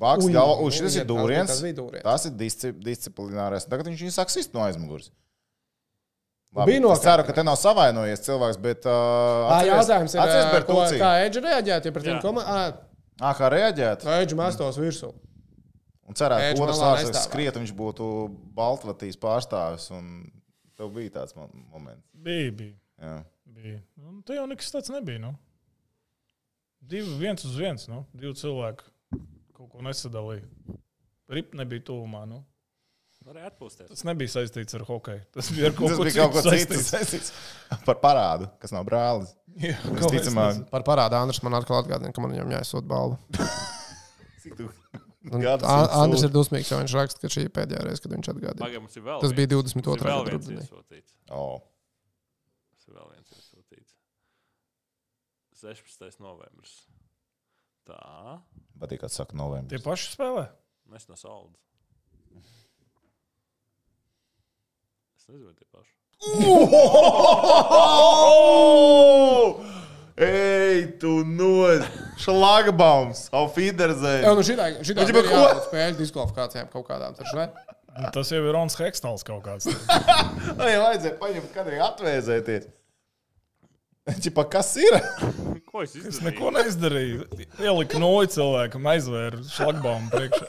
Baks nu, Uz šis ir dūriens. Tas bija ir disci disciplinārais. Tagad viņš viņu sāk sist no aizmugures. Bija Labi, es nokrāpts. ceru, ka te nav savainojies cilvēks, bet. Uh, Ā, Jautājums ir, atceries ko, kā Edža reaģētu, ja pret Jā. viņu komandu. Ā, kā reaģēt? Edža mestos virsū. Un cerētu, ka otrs nestāvētu. skriet, un viņš būtu Baltkrievijas pārstāvis. un Tev bija tāds mo- moments. Bija, bija. Jā. bija. Nu, te jau nekas tāds nebija. Nu. Divi viens uz viens. Nu. Divi cilvēki kaut ko nesadalīja. Rip nebija tuvumā. Nu. Varēja atpūsties. Tas nebija saistīts ar hokeju. Tas bija kaut Tas bija kaut kas cits saistīts. saistīts par parādu, kas nav brālis. Jā, Visticamāk, Par parādu Andris man atkal atgādina, ka man viņam jāizsūt balvu. <laughs> cik tu Un Gadus An- viņu Andris ir dusmīgs, jo viņš raksta, ka šī ir pēdējā reize, kad viņš atgādina. Pagaidām, mums ir vēl Tas bija Mums ir 22. vēl gada viens rudenī. Oh. Tas ir vēl viens iesūtīts. 16. novembris. Tā, Patīk, kad saka Tie novembris. paši spēlē. mēs no saules. Es nezinu, vai tie paši. Ej, tu no šlagbaums, auf Jā, nu šitā, šitā ir ko? spēļu diskvalifikācijām kaut kādām. Taču, ne? Tas jau ir Rons Hekstals kaut kāds. Vai vajadzēja paņemt, kad arī atvēzēties? Čipa, kas ir? Ko es Es izdarīju? neko neizdarīju. Ieliku noju cilvēkam, aizvēru šlagbaumu priekšā.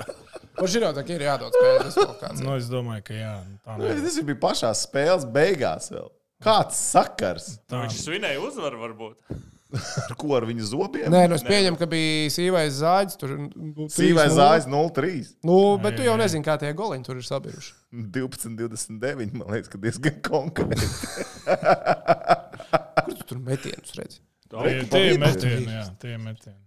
Man šī tā ir jādod spēļu diskvalifikācijām. Nu, es domāju, ka jā. Tā nevar. Tas bija pašā spēles beigās vēl. Kāds sakars? Tā. Viņš svinēja uzvaru, varbūt. Ar ko ar viņu zobiem? Nē, nu es pieņemu, ka bija sīvais zāģis. Tur nu, Sīvais 3:0. zāģis 0-3. Nu, bet tu jau nezini, kā tie goliņi tur ir sabijuši. 12, 29. Man liekas, ka diezgan konkrēti. Kur tu tur metienus redzi? Tie tie ir metieni, jā, tie ir metieni.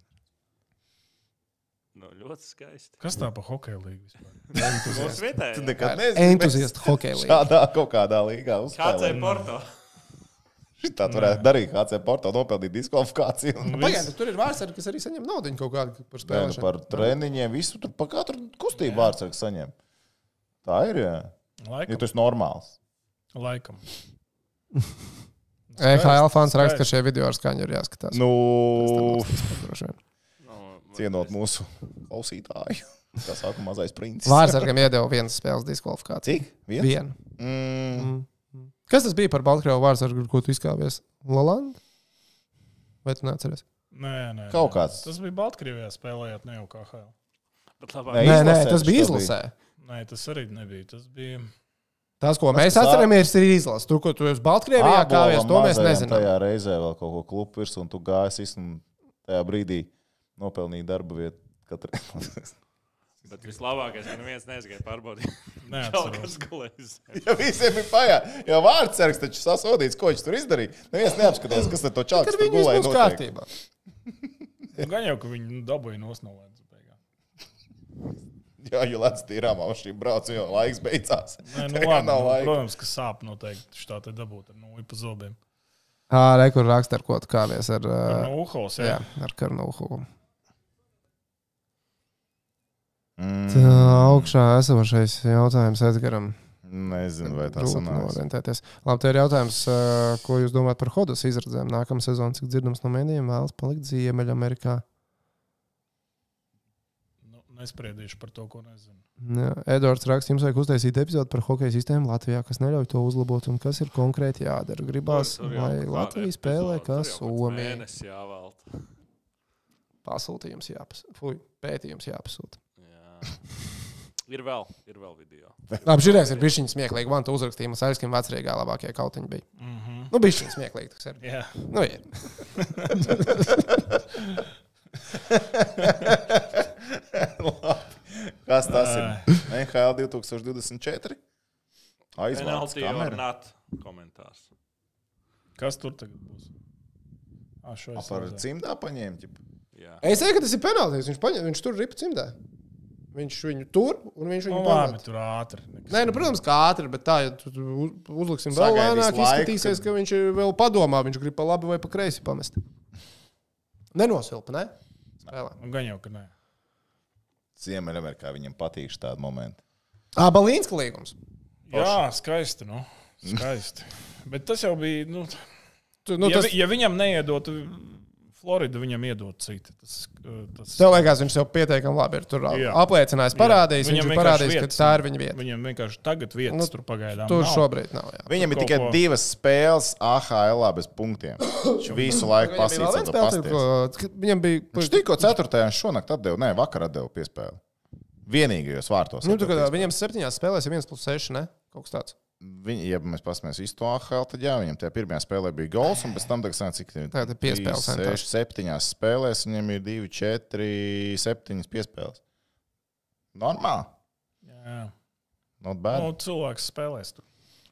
Nu, ļoti skaisti. Kas tā pa hokeja līniju vispār? <laughs> Mūsu Tu nekad nezini. Entuziastu hokeja <laughs> līnija. Šādā kaut kādā līgā ir uzspēlēt. Porto? <laughs> Tā varētu darīt. HC Porto nopelnīt diskvalifikāciju. un viss. Pagaidiet, tur ir vārdsargi, kas arī saņem naudu kaut kādu par Nē, nu, spēlēšanu. par treniņiem, visu tur pa katru kustību vārdsargs saņem. Tā ir, jā. Ja Laikam. tas ir normāls. laikam. EHL fans raksta, ka šie video ar skaņu ir jāskatās. Nu. Nu, cienot mūsu klausītāju. <laughs> Kā saka, mazais princis. Vārdsargam iedeva vienas spēles diskvalifikāciju. Cik? Viens? Vienu. Mm. Mm. Kas tas bija par Baltkrievu vārdsargu, ar ko tu izkāpies? Lolanda? Vai tu neatceries? Nē, nē, Kaut nē. kāds. Tas bija Baltkrievijā spēlējot, ne jau kā HL. Bet labāk. Nē, Nē, tas bija izlasē. Nē, tas arī nebija. Tas bija. Tas, ko Tas, mēs atceramies, ir izlase. Tur, ko tu esi Baltkrievijā kāpies, to mēs nezinām. Tajā reizē vēl kaut ko klubu virsū, un tu gāji un tajā brīdī nopelnīji darba vietu. Katru... <laughs> Bet vislabākais, ka neviens nezināja pārbaudīt. <laughs> Neatceros. kas gulējas. Ja visiem ir pajā, jau vārdsargs taču sasodīts, ko viņš tur izdarīja. Neviens neapskatījās, kas ar to Kad viņi viss būs kārtībā. Nu, Gan jau, ka viņi nu, dabūja nosnolēdz. beigās. <laughs> <laughs> Jā, jo lēts tīrām uz šīm braucu, jo laiks beidzās. Nē, nu, <laughs> labi, nav nu, laika. protams, ka sāp noteikti šitā te dabūt ar nulli pa zobiem. Ā, re, kur raksta, ar ko tu kāpies ar, Ar Uhos, jā, jā. ar Karnūhu. Mm, Tā augšā esošais jautājums Edgaram. nezinu, vai tas sanāks. orientēties. Labi, te ir jautājums, ko jūs domājat par Hodas izredzēm nākamā sezonā, cik dzirdams no mēdījiem, vēlas palikt Ziemeļamerikā. Nu, nespriedīšu par to, ko nezinu. Jā, Edvards raksta, jums vajag uztaisīt epizodi par hokeja sistēmu Latvijā, kas neļauj to uzlabot un kas ir konkrēti jādara. Gribās, Tur- tur jau lai Latvija spēlē tur jau kāds Somija. Pasūtījums jāpasūta. Fui, pētījums jāpasūta. Jā. Ir vēl, ir vēl video. Labi, šis ir bijis smieklīgi. Man tu uzrakstīji, man Saļskim vecrīgā labākie kautiņi bija. Mm -hmm. Nu, bija šis smieklīgi. tas ir. Jā, Nu, ir. <laughs> <laughs> Kas tas ir? NHL 2024. Aizvārds Penalty or kamera. not komentārs. kas tur tagad būs? Ah, šo A, es Par redzēju. cimdā paņēma. ķip. Jā. Es teiktu, ka tas ir penaltīs. Viņš, paņem, viņš tur ripa cimdā. Viņš viņu tur un viņš Nu, viņu labi, pamet. tur ātri. Nekas Nē, nu, protams, kā ātri, bet tā, ja tu tu uz- uzliksim vēl Sagaidīs lēnāk, laiku, izskatīsies, kad- ka viņš ir vēl padomā, viņš grib pa labi vai pa kreisi pamest. Nenosilpa, ne? Spēlē. Nu, Gan jau, ka nē. Ziemeļamerikā viņam patīk tādi momenti. Ā, Balīnska līgums. Jā, skaisti. Nu. skaisti. <laughs> Bet tas jau bija. Nu, Tu, nu, ja, tas... ja viņam neiedotu Floridu, viņam iedot citu. Tas, tas... tev liekas, viņš jau pietiekami labi ir tur Jā. apliecinājis, parādījis. Viņam Viņš ir parādījis, ka vietas tā ir viņa vieta. Viņam vienkārši tagad vietas Nu, tur pagaidām. Tur nav. šobrīd nav. Jā. Viņam ir Kaut tikai ko- divas spēles AHL bez punktiem. Viņš visu laiku viens spēlētājs, ko- Viņam bija. Viņš tikko 4. šonakt atdeva, nē, vakar atdeva piespēli. Vienīgajos vārtos. Nu, piespēli. viņam septiņās spēlēs ir 1 plus 6, ne? Kaut kas tāds. Viņi, ja mēs paskatāmies visu to AHL, tad jā, viņam tajā pirmajā spēlē bija gols, un pēc tam, tagad, cik Tagad ir piespēles centās. 6, 7 spēlēs, viņam ir 2, 4, 7 piespēles. Normāli. Jā, Not bad. nu, cilvēks spēlēs tur.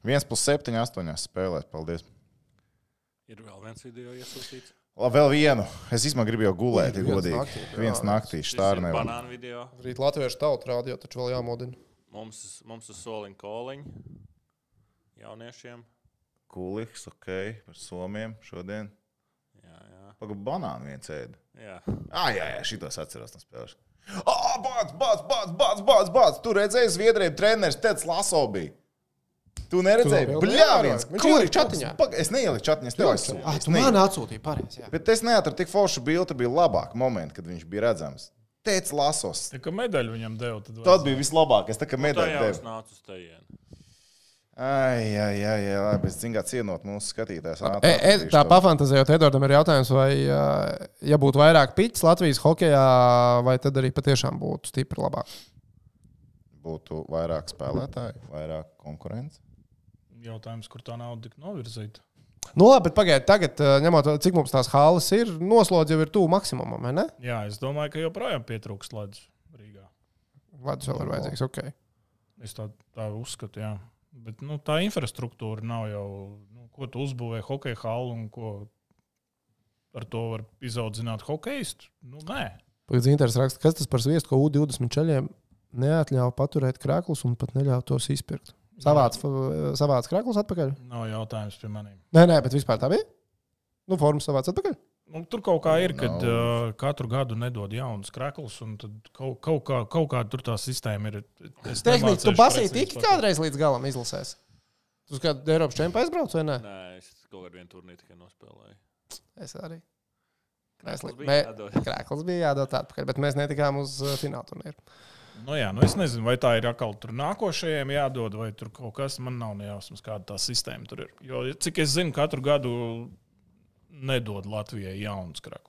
1 plus 7, 8 spēlēs. Paldies. Ir vēl viens video iesūtīts. Labi, vēl vienu. Es īstenībā gribu jau gulēt, ja Viens godīgi. naktī. Viens naktī, tā nevar. banāna video. Rīt Latviešu tautu rādījā, taču vēl jāmodina. Mums, mums ir soliņa koliņa jauniešiem. Kulīgs, ok, par somiem šodien. Jā, jā. Pagaidām, banānu viens ēda. jā. Ah, jā, jā, šitos atceros no spēles. Ah, bāc, bāc, bāc, bāc, bāc, bāc. Tu redzēji, Zviedrijas treneris Teds Laso bija. Tu neredzēji, Tu vēl bļā, neievēroji? viens. Viņš Kur ir čatiņā? Pag- Es neieliku čatiņā, es tev aizsūtīju. Ah, tu man atsūtīji pareizi. jā. Bet es neatradu tik foršu bildi, bija labāk momenti, kad viņš bija redzams. Teicis, Lasos. Tā kā medaļu viņam deva, tad Tad bija vislabākais, tā kā jau es deva. nācu uz tejienu. Ai, ai, ai, ai, labi, es zinu, kā cienot mūsu skatītājus. E, e, tā to. pafantazējot, Edvardam ir jautājums, vai, ja būtu vairāk piķis Latvijas hokeja, vai tad arī patiešām būtu stipri labāk? Būtu vairāk spēlētāju, vairāk konkurence. jautājums, kur tā nauda tika novirzīta. Nu, labi, bet pagaidiet, tagad, ņemot vērā, cik mums tās halas ir, noslodzi jau ir tuvu maksimumam, vai ne? Jā, es domāju, ka joprojām pietrūkst ledus Rīgā. Vadus vēl ir vajadzīgs, ok. Es tā, tā uzskatu, jā. Bet nu, tā infrastruktūra nav jau, nu, ko tu uzbūvēji hokeja halu un ko ar to var izaudzināt hokeistu. Nu, nē, Pagaidzi, Inters raksta, kas tas par sviestu, ko U20 ceļiem neatļauj paturēt krāklus un pat neļauj tos izpirkt. Savāds, savāds krāklis atpakaļ. Nav jautājums pie maniem. Nē, nē, bet vispār tā bija. Nu, formas savāds atpakaļ. Nu, tur kaut kā ir, kad uh, katru gadu nedod jaunus krāklus, un tad kaut, kaut, kā, kaut kā tur tā sistēma ir. Es Teiksim, tu nemācīšu basīji pateikt. kādreiz līdz galam izlasēs. Tu uz kādu Eiropas čempionu aizbrauc vai ne? Nē, es kaut kādu vienu turnīru tikai nospēlēju. Es arī. Krēsls Mēs- bija mē- jādod. Krāklis bija jādod atpakaļ, bet mēs netikām uz fināla turnīru. Nu, jā, nu es nezinu, vai tā ir atkal tur nākošajiem jādod, vai tur kaut kas. Man nav nejausmas, kāda tā sistēma tur ir. Jo, cik es zinu, katru gadu nedod Latvijai jaunus krāklus.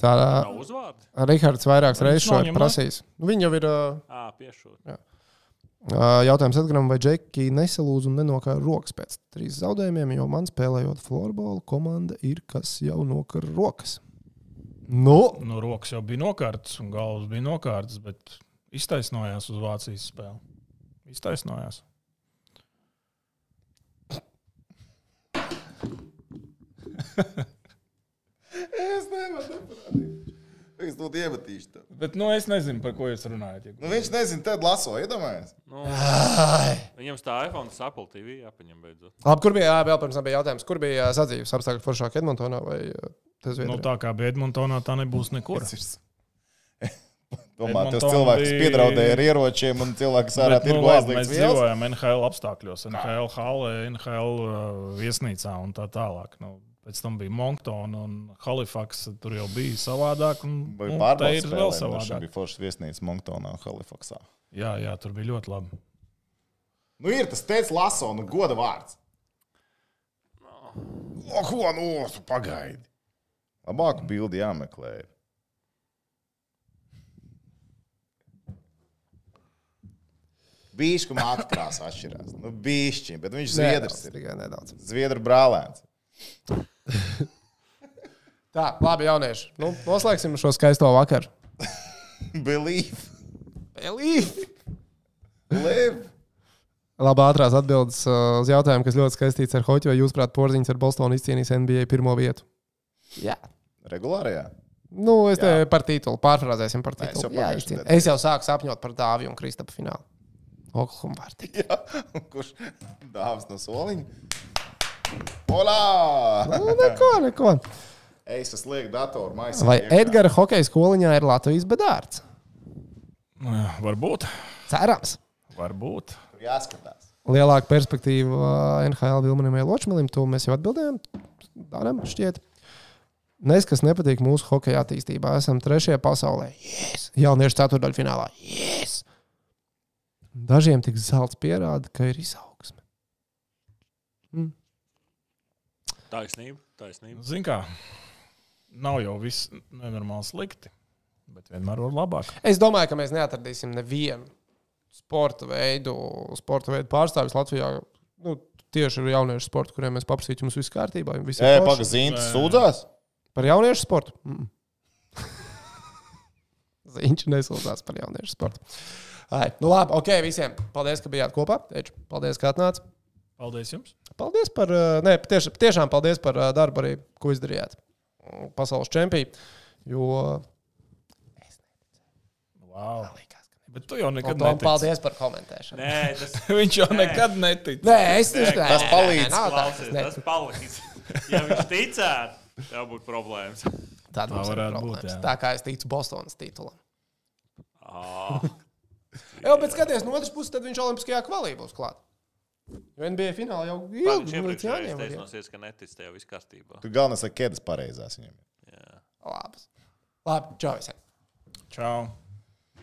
Tā Nav uzvārdi? Rihards vairākas reizes šo ir prasījis. Nu, Viņa jau ir uh, Ā, piešūt. uh, jautājums Edgars, vai Džeki nesalūz un nenokār rokas pēc trīs zaudējumiem, jo man spēlējot floorbola komanda ir, kas jau nokar rokas. Nu, Nu, rokas jau bija nokārtas, un galvas bija nokārtas, bet iztaisnojās uz Vācijas spēli. Iztaisnojās. Es nevaru neparādīt. Es to iemetīšu. tev. Bet nu, es nezinu, par ko jūs runājat. ja- Nu, viņš nezina, tad laso, iedomājies. Nu, viņam tā iPhone, Apple TV jāpaņem beidzot. Labi, kur bija, jā, vēl pirms tam bija jautājums, kur bija sadzīves apstākļi foršāk Edmontonā vai tas Nu, tā kā bija Edmontonā, tā nebūs nekur. <laughs> Domā, tas cilvēks bija- piedraudēja ar ieročiem un cilvēks ārā nu, tirgo labi, mēs aizliegts vielas. dzīvojam NHL apstākļos, NHL hallē, NHL uh, viesnīcā un tā tālāk. Nu, pēc tam bija Monktona un Halifax. Tur jau bija savādāk. Un, nu, te pārbaudas ir vēl savādāk. bija foršs viesnīca Monktonā un Halifaksā. Jā, jā, tur bija ļoti labi. Nu, ir tas teicis laso, nu, goda vārds. O, ko, nu, tu pagaidi. Labāku bildi jāmeklē. Bīšķi māte krāsa atšķirās. Nu, bīšķi, bet viņš zviedrs Nedaudz, ir. Tikai nedaudz. Zviedru brālēns. Tā, labi, jaunieši. Nu, noslēgsim šo skaisto vakaru. Believe. Believe! Live. Labi, ātrās atbildes uh, uz jautājumu, kas ļoti skaistīts ar hoķi, vai jūs, prāt, porziņš ar Bostonu izcīnīs NBA pirmo vietu? Jā. Regulārajā. Nu, es te par titulu pārfrāzēsim par Nē, es titulu. jau Jā, es jau sāku sapņot par Dāviju un Kristapa finālu. Oklahoma vārtī. <laughs> Jā, un kurš dāvāts no soliņa? Olā! Nu, neko, neko. Es esmu lieku datoru maisā. Vai Edgara hokeja skoliņā ir Latvijas bedārds? Nu, Varbūt. Cerams. Varbūt. Tur jāskatās. Lielāka perspektīva uh, NHL Vilmanim vai Ločmelim, to mēs jau atbildējām. Dāram, šķiet. Nes, kas nepatīk mūsu hokeja attīstībā, esam trešajā pasaulē. Yes! Jauniešu ceturdaļfinālā. Yes! Dažiem tik zelts pierāda, ka ir izaugsme. Taisnība, taisnība. Ziniet, kā nav jau viss nenormāli slikti, bet vienmēr var labāk. Es domāju, ka mēs neatradīsim nevienu sporta veidu, sporta veidu pārstāvis Latvijā. Nu, tieši ar jauniešu sportu, kuriem mēs paprasītu, jums viss kārtībā. Ej, forši. pagazīns, sūdzās? Par jauniešu sportu? Mm. Viņš <laughs> nesūdzās par jauniešu sportu. Ai, nu labi, ok, visiem. Paldies, ka bijāt kopā. Teicu, paldies, ka atnācāt. Paldies jums! Paldies par, uh, nē, tieš, tiešām paldies par uh, darbu arī, ko izdarījāt. Pasaules čempionā. Jo. Wow. Bet tu jau nekad Tom, netici. paldies par komentēšanu. Nē, tas <laughs> Viņš jau nekad netic. Nē, es tieši tā. tas palīdz. Nav tā, klausies, tas ne- tas palīdz. Ja viņš ticētu, tev būtu problēmas. Tā mums ir varētu būt, problēmas. jā. Tā kā es ticu Bostonas titulam. Ah, Jā, bet skaties, no otras puses, tad viņš Olimpiskajā kvalī būs klāt. Jo NBA finālā jau Viņš ilgi līdz iepriekšējais jāņem. var taisnosies, ka netic tev viss kārtībā. Tu galvenais, ka ķēdes pareizās viņam. Jā. Labs. Labi, čau visiem. Čau!